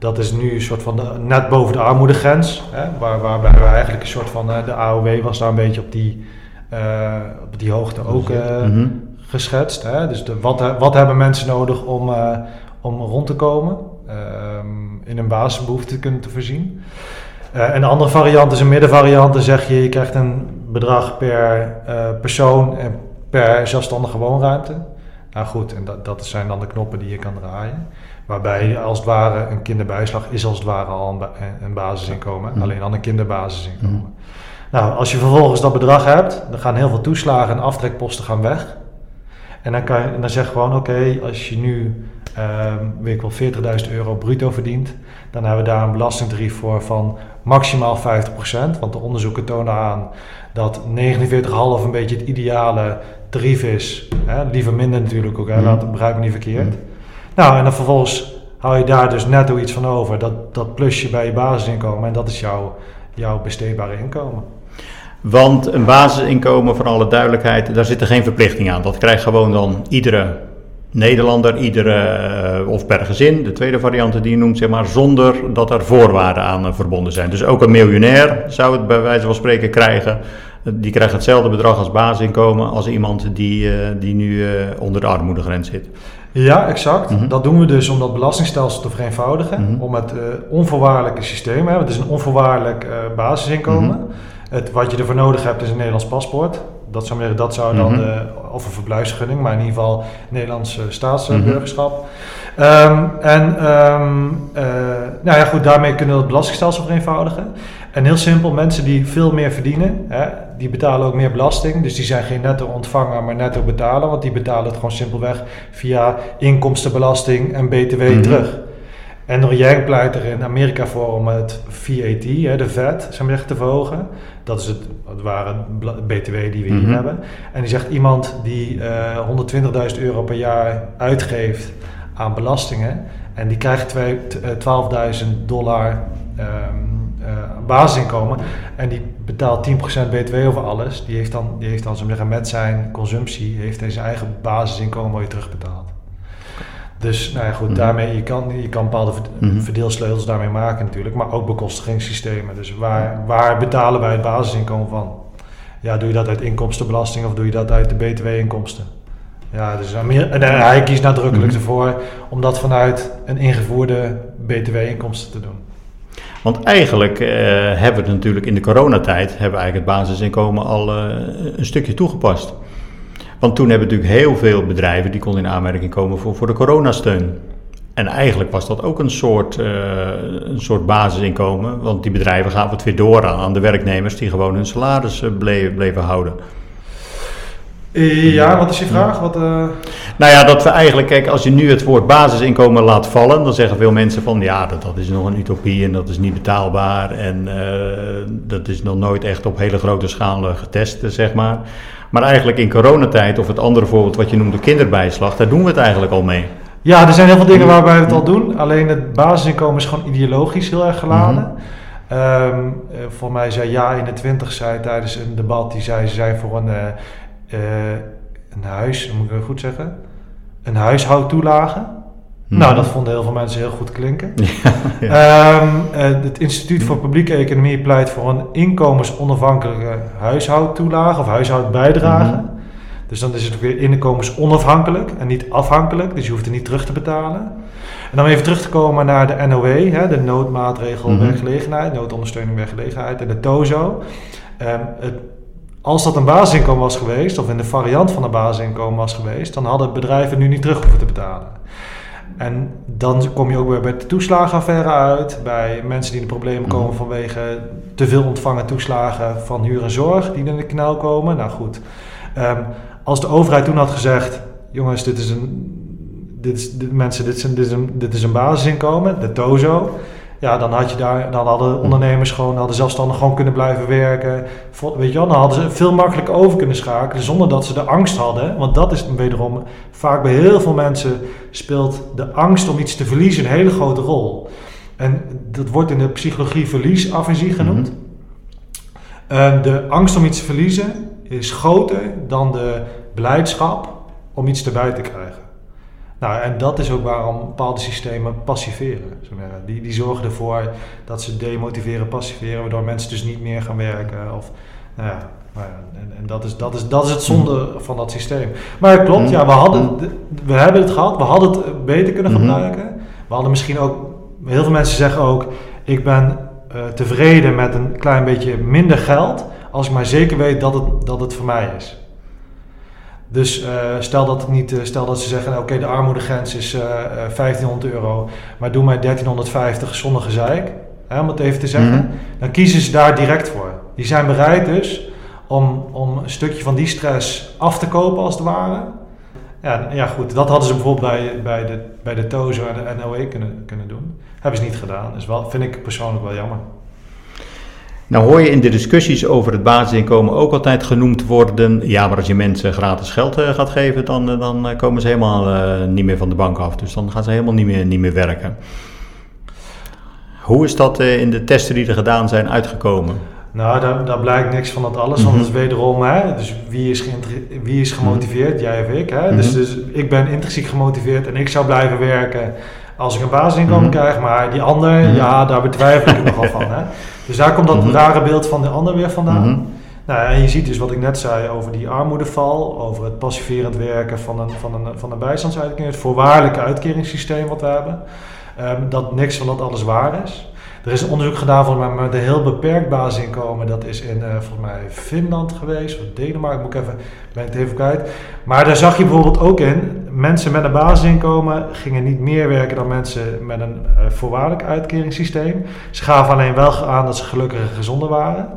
Dat is nu een soort van de, net boven de armoedegrens. Hè, waar, waarbij we eigenlijk een soort van, uh, de AOW was daar een beetje op die, uh, op die hoogte ook uh, mm -hmm. geschetst. Hè. Dus de, wat, wat hebben mensen nodig om, om rond te komen? Um, in een basisbehoefte te kunnen te voorzien. Een andere variant is een middenvariant. Dan zeg je, je krijgt een bedrag per persoon en per zelfstandige woonruimte. Nou goed, en dat, dat zijn dan de knoppen die je kan draaien. Waarbij als het ware een kinderbijslag is als het ware al een, ba een basisinkomen. Mm. Alleen dan een kinderbasisinkomen. Mm. Nou, als je vervolgens dat bedrag hebt, dan gaan heel veel toeslagen en aftrekposten gaan weg. En dan, kan je, dan zeg je gewoon, oké, okay, als je nu um, weet ik wel, 40.000 euro bruto verdient, dan hebben we daar een belastingtarief voor van maximaal 50%. Want de onderzoeken tonen aan dat 49,5 een beetje het ideale tarief is. Hè? Liever minder natuurlijk ook, hè? Mm. Laat, begrijp me niet verkeerd. Nou, en dan vervolgens hou je daar dus netto iets van over. Dat, dat plusje bij je basisinkomen en dat is jouw, jouw besteedbare inkomen. Want een basisinkomen, voor alle duidelijkheid, daar zit er geen verplichting aan. Dat krijgt gewoon dan iedere Nederlander, iedere, uh, of per gezin, de tweede variant die je noemt, zeg maar, zonder dat er voorwaarden aan uh, verbonden zijn. Dus ook een miljonair zou het bij wijze van spreken krijgen. Die krijgt hetzelfde bedrag als basisinkomen als iemand die, die nu onder de armoedegrens zit. Ja, exact. Mm -hmm. Dat doen we dus om dat belastingstelsel te vereenvoudigen. Mm -hmm. Om het onvoorwaardelijke systeem, hè, het is een onvoorwaardelijk basisinkomen. Mm -hmm. het, wat je ervoor nodig hebt is een Nederlands paspoort dat zou, zeggen, dat zou dan, -hmm. of een verblijfsgunning, maar in ieder geval Nederlandse staatsburgerschap. Um, en um, uh, nou ja, goed, daarmee kunnen we het belastingstelsel vereenvoudigen. En heel simpel, mensen die veel meer verdienen, hè, die betalen ook meer belasting. Dus die zijn geen netto ontvanger, maar netto betalen. Want die betalen het gewoon simpelweg via inkomstenbelasting en BTW mm -hmm. terug. En Yang pleit er in Amerika voor om het VAT, hè, de VAT, zeg maar, te verhogen. Dat is het, het ware BTW die we hier mm -hmm. hebben. En die zegt iemand die uh, 120.000 euro per jaar uitgeeft aan belastingen. En die krijgt 12.000 dollar um, uh, basisinkomen. En die betaalt 10% BTW over alles. Die heeft dan, die heeft dan zo zeggen, met zijn consumptie, heeft hij zijn eigen basisinkomen weer terugbetaald. Dus nou ja, goed, -hmm. daarmee, je kan, je kan bepaalde mhm. verdeelsleutels daarmee maken natuurlijk, maar ook bekostigingssystemen. Dus waar, waar betalen wij het basisinkomen van? Ja, doe je dat uit inkomstenbelasting of doe je dat uit de btw-inkomsten? Ja, dus en hij kiest nadrukkelijk -hmm. ervoor om dat vanuit een ingevoerde btw-inkomsten te doen. Want eigenlijk uh, hebben we het natuurlijk in de coronatijd, hebben we eigenlijk het basisinkomen al uh, een stukje toegepast. Want toen hebben natuurlijk heel veel bedrijven die konden in aanmerking komen voor, voor de coronasteun. En eigenlijk was dat ook een soort, uh, een soort basisinkomen, want die bedrijven gaven het weer door aan, de werknemers die gewoon hun salaris bleven, bleven houden. Ja, wat is je vraag? Wat, uh... Nou ja, dat we eigenlijk, kijk, als je nu het woord basisinkomen laat vallen, dan zeggen veel mensen van ja, dat, dat is nog een utopie en dat is niet betaalbaar en dat is nog nooit echt op hele grote schaal getest, zeg maar. Maar eigenlijk in coronatijd, of het andere voorbeeld wat je noemde, kinderbijslag, daar doen we het eigenlijk al mee. Ja, er zijn heel veel dingen waarbij we het al doen. Alleen het basisinkomen is gewoon ideologisch heel erg geladen. Mm -hmm. um, voor mij zei Ja in de 20 zei tijdens een debat, die zei ze zijn voor een, uh, uh, een huis, moet ik goed zeggen, een huishoudtoelage. Nou, mhm. dat vonden heel veel mensen heel goed klinken. Ja, ja. Um, uh, het Instituut voor Publieke Economie pleit voor een inkomensonafhankelijke huishoudtoelage of huishoudbijdrage. Mm. Dus dan is het weer inkomensonafhankelijk en niet afhankelijk, dus je hoeft er niet terug te betalen. En dan even terug te komen naar de NOW, hè, de noodmaatregel mm -hmm. werkgelegenheid, noodondersteuning werkgelegenheid en de TOZO. Um, het, als dat een basisinkomen was geweest, of in de variant van een basisinkomen was geweest, dan hadden bedrijven nu niet terug hoeven te betalen. En dan kom je ook weer bij de toeslagenaffaire uit, bij mensen die in de problemen komen mhm. vanwege te veel ontvangen toeslagen van huur en zorg die in de knel komen. Nou goed, um, als de overheid toen had gezegd, jongens, dit is een, dit is, dit, mensen, dit is, een, dit is een, dit is een basisinkomen, de TOZO. Ja, dan, had je daar, dan hadden ondernemers gewoon, hadden zelfstandig gewoon kunnen blijven werken. Weet je wel, dan hadden ze veel makkelijker over kunnen schakelen zonder dat ze de angst hadden. Want dat is wederom, vaak bij heel veel mensen speelt de angst om iets te verliezen een hele grote rol. En dat wordt in de psychologie verliesafesie genoemd. Eh, de angst om iets te verliezen is groter dan de blijdschap om iets erbij te krijgen. Nou, en dat is ook waarom bepaalde systemen passiveren. Die, die zorgen ervoor dat ze demotiveren, passiveren, waardoor mensen dus niet meer gaan werken. Of, nou ja, nou ja, en, en dat, is, dat, is, dat is het zonde van dat systeem. Maar het klopt, ja, we, hadden, we hebben het gehad, we hadden het beter kunnen Mhm. gebruiken. We hadden misschien ook, heel veel mensen zeggen ook, ik ben eh, tevreden met een klein beetje minder geld, als ik maar zeker weet dat het, dat het voor mij is. Dus eh, stel dat het niet, eh, stel dat ze zeggen, nou, oké, de armoedegrens is eh, eh, 1500 euro, maar doe mij 1350 zonder gezeik, hè, om het even te zeggen, Mhm. dan kiezen ze daar direct voor. Die zijn bereid dus om, om een stukje van die stress af te kopen als het ware. Ja, en ja goed, dat hadden ze bijvoorbeeld bij, bij, de, bij de TOZO en de NOE kunnen, kunnen doen. Hebben ze niet gedaan, dus wel, vind ik persoonlijk wel jammer. Nou hoor je in de discussies over het basisinkomen ook altijd genoemd worden, ja, maar als je mensen gratis geld eh, gaat geven, dan, eh, dan eh, komen ze helemaal niet meer van de bank af. Dus dan gaan ze helemaal niet meer, niet meer werken. Hoe is dat in de testen die er gedaan zijn uitgekomen? Nou, daar, daar blijkt niks van dat alles, want Mhm. het is wederom, hè, dus wie is, wie is gemotiveerd, jij of ik. Hè? dus, Mhm. dus ik ben intrinsiek gemotiveerd en ik zou blijven werken als ik een basisinkomen Mhm. krijg, maar die ander, Mhm. ja, daar betwijfel ik nogal van. Hè? Dus daar komt dat Mhm. rare beeld van de ander weer vandaan. Nou, en je ziet dus wat ik net zei over die armoedeval, over het passiverend werken van een, van een, van een bijstandsuitkering, het voorwaardelijke uitkeringssysteem wat we hebben, ehm, dat niks van dat alles waar is. Er is een onderzoek gedaan van mij met een heel beperkt basisinkomen. Dat is in eh, volgens mij Finland geweest, of Denemarken, moet ik even, ben het even kwijt. Maar daar zag je bijvoorbeeld ook in, mensen met een basisinkomen gingen niet meer werken dan mensen met een eh, voorwaardelijk uitkeringssysteem. Ze gaven alleen wel aan dat ze gelukkiger en gezonder waren.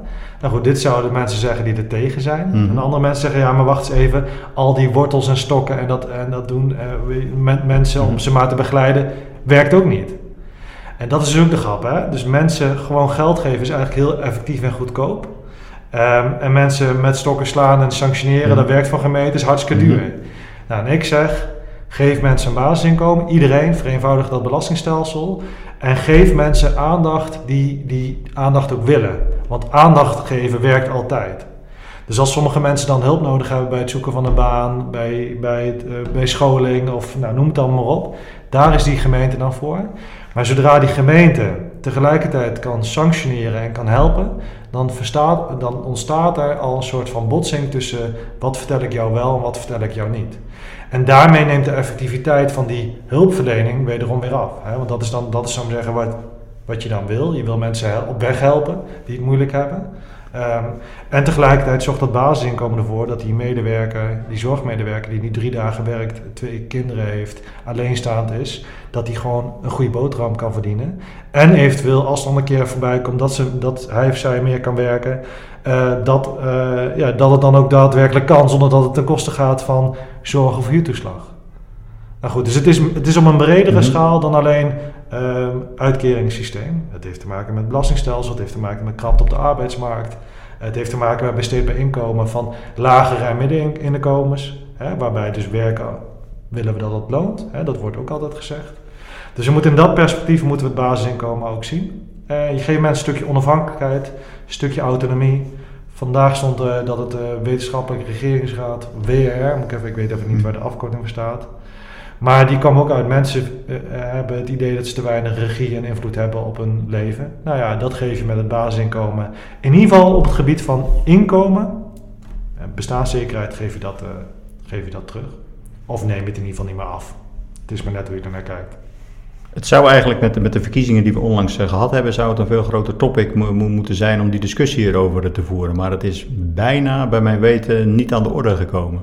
Nou goed, dit zouden mensen zeggen die er tegen zijn. Mhm. En andere mensen zeggen, ja, maar wacht eens even, al die wortels en stokken en dat, en dat doen eh, met mensen om Mhm. ze maar te begeleiden, werkt ook niet. En dat is dus ook de grap, hè? Dus mensen gewoon geld geven is eigenlijk heel effectief en goedkoop. Ehm, en mensen met stokken slaan en sanctioneren, Mhm. dat werkt van gemeente, is hartstikke duur. Nou, en ik zeg, geef mensen een basisinkomen, iedereen, vereenvoudig dat belastingstelsel. En geef mensen aandacht die die aandacht ook willen. Want aandacht geven werkt altijd. Dus als sommige mensen dan hulp nodig hebben bij het zoeken van een baan, bij, bij, het, eh, bij scholing of nou, noem het dan maar op, daar is die gemeente dan voor. Maar zodra die gemeente tegelijkertijd kan sanctioneren en kan helpen, dan, verstaat, dan ontstaat er al een soort van botsing tussen wat vertel ik jou wel en wat vertel ik jou niet. En daarmee neemt de effectiviteit van die hulpverlening wederom weer af. Hè? Want dat is dan, dat is, maar zeggen, wat, wat je dan wil. Je wil mensen op weg helpen die het moeilijk hebben. Ehm, en tegelijkertijd zorgt dat basisinkomen ervoor dat die medewerker, die zorgmedewerker die nu drie dagen werkt, twee kinderen heeft, alleenstaand is, dat die gewoon een goede boterham kan verdienen. En eventueel, als er dan een keer voorbij komt dat, ze, dat hij of zij meer kan werken, eh, dat, eh, ja, dat het dan ook daadwerkelijk kan, zonder dat het ten koste gaat van zorg of huurtoeslag. Nou goed, dus het is, het is op een bredere Mhm. schaal dan alleen ehm uitkeringssysteem. Het heeft te maken met belastingstelsel, het heeft te maken met krapte op de arbeidsmarkt. Het heeft te maken met besteedbaar inkomen van lagere en middeninkomens. Hè, waarbij dus werken willen we dat het loont. Hè, dat wordt ook altijd gezegd. Dus we moeten in dat perspectief moeten we het basisinkomen ook zien. Eh, je geeft mensen een stukje onafhankelijkheid, een stukje autonomie. Vandaag stond eh, dat het eh, wetenschappelijke regeringsraad, WRR, moet ik, even, ik weet even niet waar de afkorting voor staat. Maar die kwam ook uit mensen eh, eh, hebben het idee dat ze te weinig regie en invloed hebben op hun leven. Nou ja, dat geef je met het basisinkomen. In ieder geval op het gebied van inkomen en bestaanszekerheid geef je dat, eh, geef je dat terug. Of neem het in ieder geval niet meer af. Het is maar net hoe je ernaar kijkt. Het zou eigenlijk met de, met de verkiezingen die we onlangs eh, gehad hebben, zou het een veel groter topic mo- mo- moeten zijn om die discussie hierover te voeren. Maar het is bijna, bij mijn weten, niet aan de orde gekomen.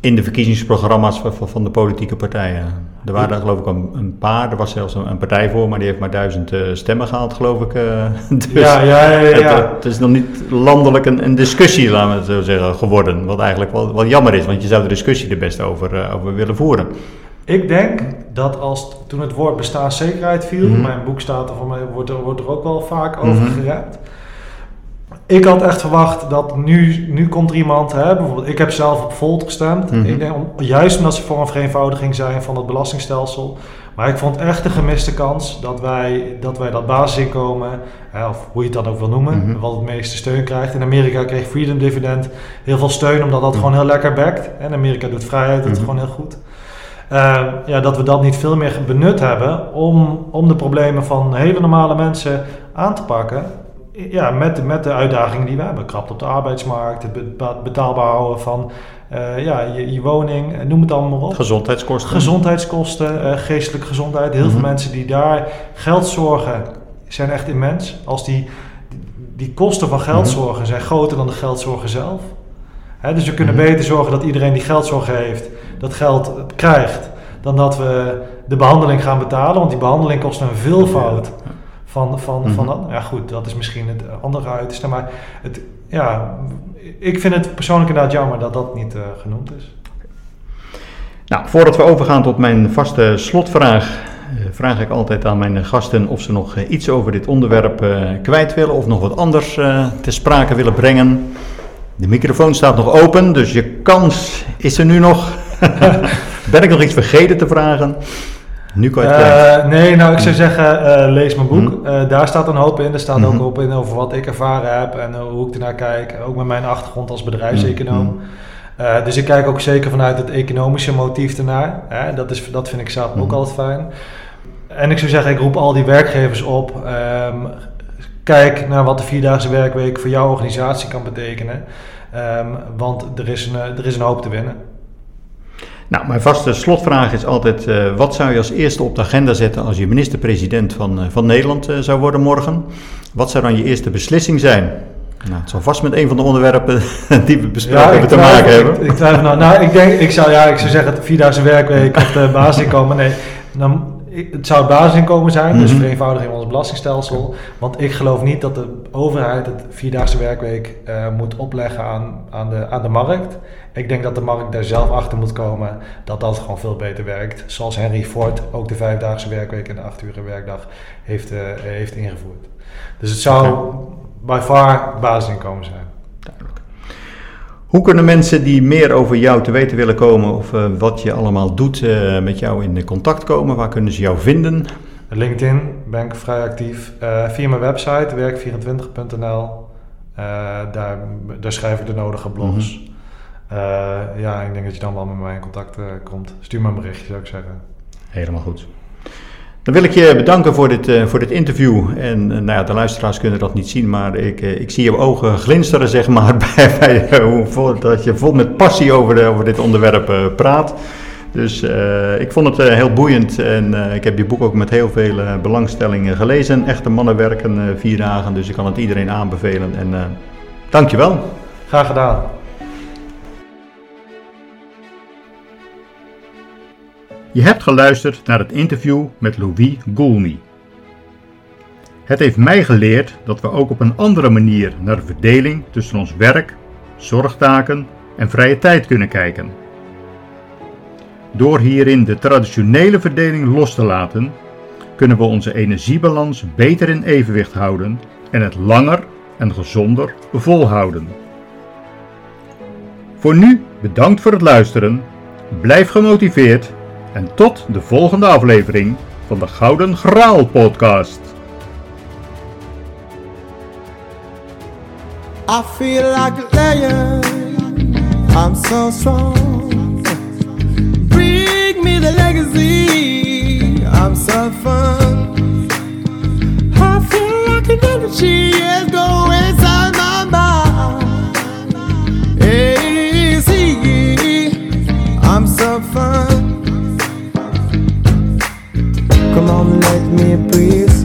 In de verkiezingsprogramma's van, de politieke partijen. Er waren er geloof ik een, een paar, er was zelfs een, een partij voor, maar die heeft maar duizend eh, stemmen gehaald, geloof ik. eh. dus ja, ja, ja. ja, het, ja. het is nog niet landelijk een, een discussie, laten we het zo zeggen, geworden. Wat eigenlijk wel, wel jammer is, want je zou de discussie er best over, eh, over willen voeren. Ik denk dat als toen het woord bestaanszekerheid viel, Mhm. mijn boek staat er van mij, wordt er, wordt er ook wel vaak over Mhm. gerept. Ik had echt verwacht dat nu, nu komt er iemand, hè, bijvoorbeeld, ik heb zelf op Volt gestemd. Mhm. Ik denk, om, juist omdat ze voor een vereenvoudiging zijn van het belastingstelsel. Maar ik vond echt een gemiste kans dat wij dat, wij dat basisinkomen, hè, of hoe je het dan ook wil noemen, Mhm. wat het meeste steun krijgt. In Amerika kreeg Freedom Dividend heel veel steun, omdat dat Mhm. gewoon heel lekker backt. En Amerika doet vrijheid, Mhm. gewoon heel goed. Uh, ja, dat we dat niet veel meer benut hebben om, om de problemen van hele normale mensen aan te pakken. Ja, met, de- met de uitdagingen die we hebben. Krapte op de arbeidsmarkt, het be- betaalbaar houden van eh, ja, je, je woning, eh, noem het allemaal op. Gezondheidskosten. Gezondheidskosten, eh, geestelijke gezondheid. Heel veel Mhm. mensen die daar geld zorgen zijn echt immens. Als die, die kosten van geldzorgen zijn groter dan de geldzorgen zelf. Hè, dus we kunnen Mhm. beter zorgen dat iedereen die geldzorgen heeft, dat geld krijgt. Dan dat we de behandeling gaan betalen. Want die behandeling kost een veelvoud van, van, van Mhm. dat. Ja goed, dat is misschien het andere uiterste. Maar het, ja, ik vind het persoonlijk inderdaad jammer dat dat niet eh, genoemd is. Nou, voordat we overgaan tot mijn vaste slotvraag, eh, vraag ik altijd aan mijn gasten of ze nog eh, iets over dit onderwerp kwijt willen of nog wat anders ter sprake willen brengen. De microfoon staat nog open, dus je kans is er nu nog. ben ik nog iets vergeten te vragen? Nu kan je het. Eh, nee, nou ik zou zeggen, eh, lees mijn boek. Mhm. Eh, daar staat een hoop in. Er staat Mhm. ook op in over wat ik ervaren heb en hoe ik ernaar kijk. Ook met mijn achtergrond als bedrijfseconoom. Mhm. Eh, dus ik kijk ook zeker vanuit het economische motief ernaar. Hè? Dat, is, dat vind ik zelf ook Mhm. altijd fijn. En ik zou zeggen, ik roep al die werkgevers op. ehm, kijk naar wat de vierdaagse werkweek voor jouw organisatie kan betekenen. Ehm, want er is, een, er is een hoop te winnen. Nou, mijn vaste slotvraag is altijd: eh, wat zou je als eerste op de agenda zetten als je minister-president van, eh, van Nederland eh, zou worden morgen? Wat zou dan je eerste beslissing zijn? Nou, het zal vast met een van de onderwerpen die we besproken hebben te maken hebben. Ik, ik twijfel nou. Nou, ik denk, ik zou, ja, ik zou zeggen het vierdaagse werkweek of de basisinkomen. Nee, dan, ik- het zou het basisinkomen zijn, dus Mhm. vereenvoudiging van ons belastingstelsel. Want ik geloof niet dat de overheid het vierdaagse werkweek eh, moet opleggen aan, aan, de, aan de markt. Ik denk dat de markt daar zelf achter moet komen dat dat gewoon veel beter werkt. Zoals Henry Ford ook de vijfdaagse werkweek en de acht uur werkdag heeft, eh, heeft ingevoerd. Dus het zou by far basisinkomen zijn. Hoe kunnen mensen die meer over jou te weten willen komen of eh, wat je allemaal doet eh, met jou in contact komen? Waar kunnen ze jou vinden? LinkedIn ben ik vrij actief. Eh, via mijn website werk24.nl. Eh, daar, daar schrijf ik de nodige blogs. Eh, ja, ik denk dat je dan wel met mij in contact komt. Stuur me een berichtje, zou ik zeggen. Helemaal goed. Dan wil ik je bedanken voor dit, eh, voor dit interview. En eh, nou ja, de luisteraars kunnen dat niet zien, maar ik, eh, ik zie je ogen glinsteren, zeg maar, bij, bij hoe dat je vol met passie over, de, over dit onderwerp praat. Dus ik vond het heel boeiend en ik heb je boek ook met heel veel belangstelling gelezen. Echte mannenwerken, eh, vier dagen, dus ik kan het iedereen aanbevelen. En dankjewel. Graag gedaan. Je hebt geluisterd naar het interview met Louis Goulmy. Het heeft mij geleerd dat we ook op een andere manier naar de verdeling tussen ons werk, zorgtaken en vrije tijd kunnen kijken. Door hierin de traditionele verdeling los te laten, kunnen we onze energiebalans beter in evenwicht houden en het langer en gezonder volhouden. Voor nu bedankt voor het luisteren, blijf gemotiveerd en tot de volgende aflevering van de Gouden Graal podcast. I feel like a lion. I'm so strong. Bring me the legacy. I'm so fun. I feel like an energy is going inside my mind. See, I'm so fun. как не быстро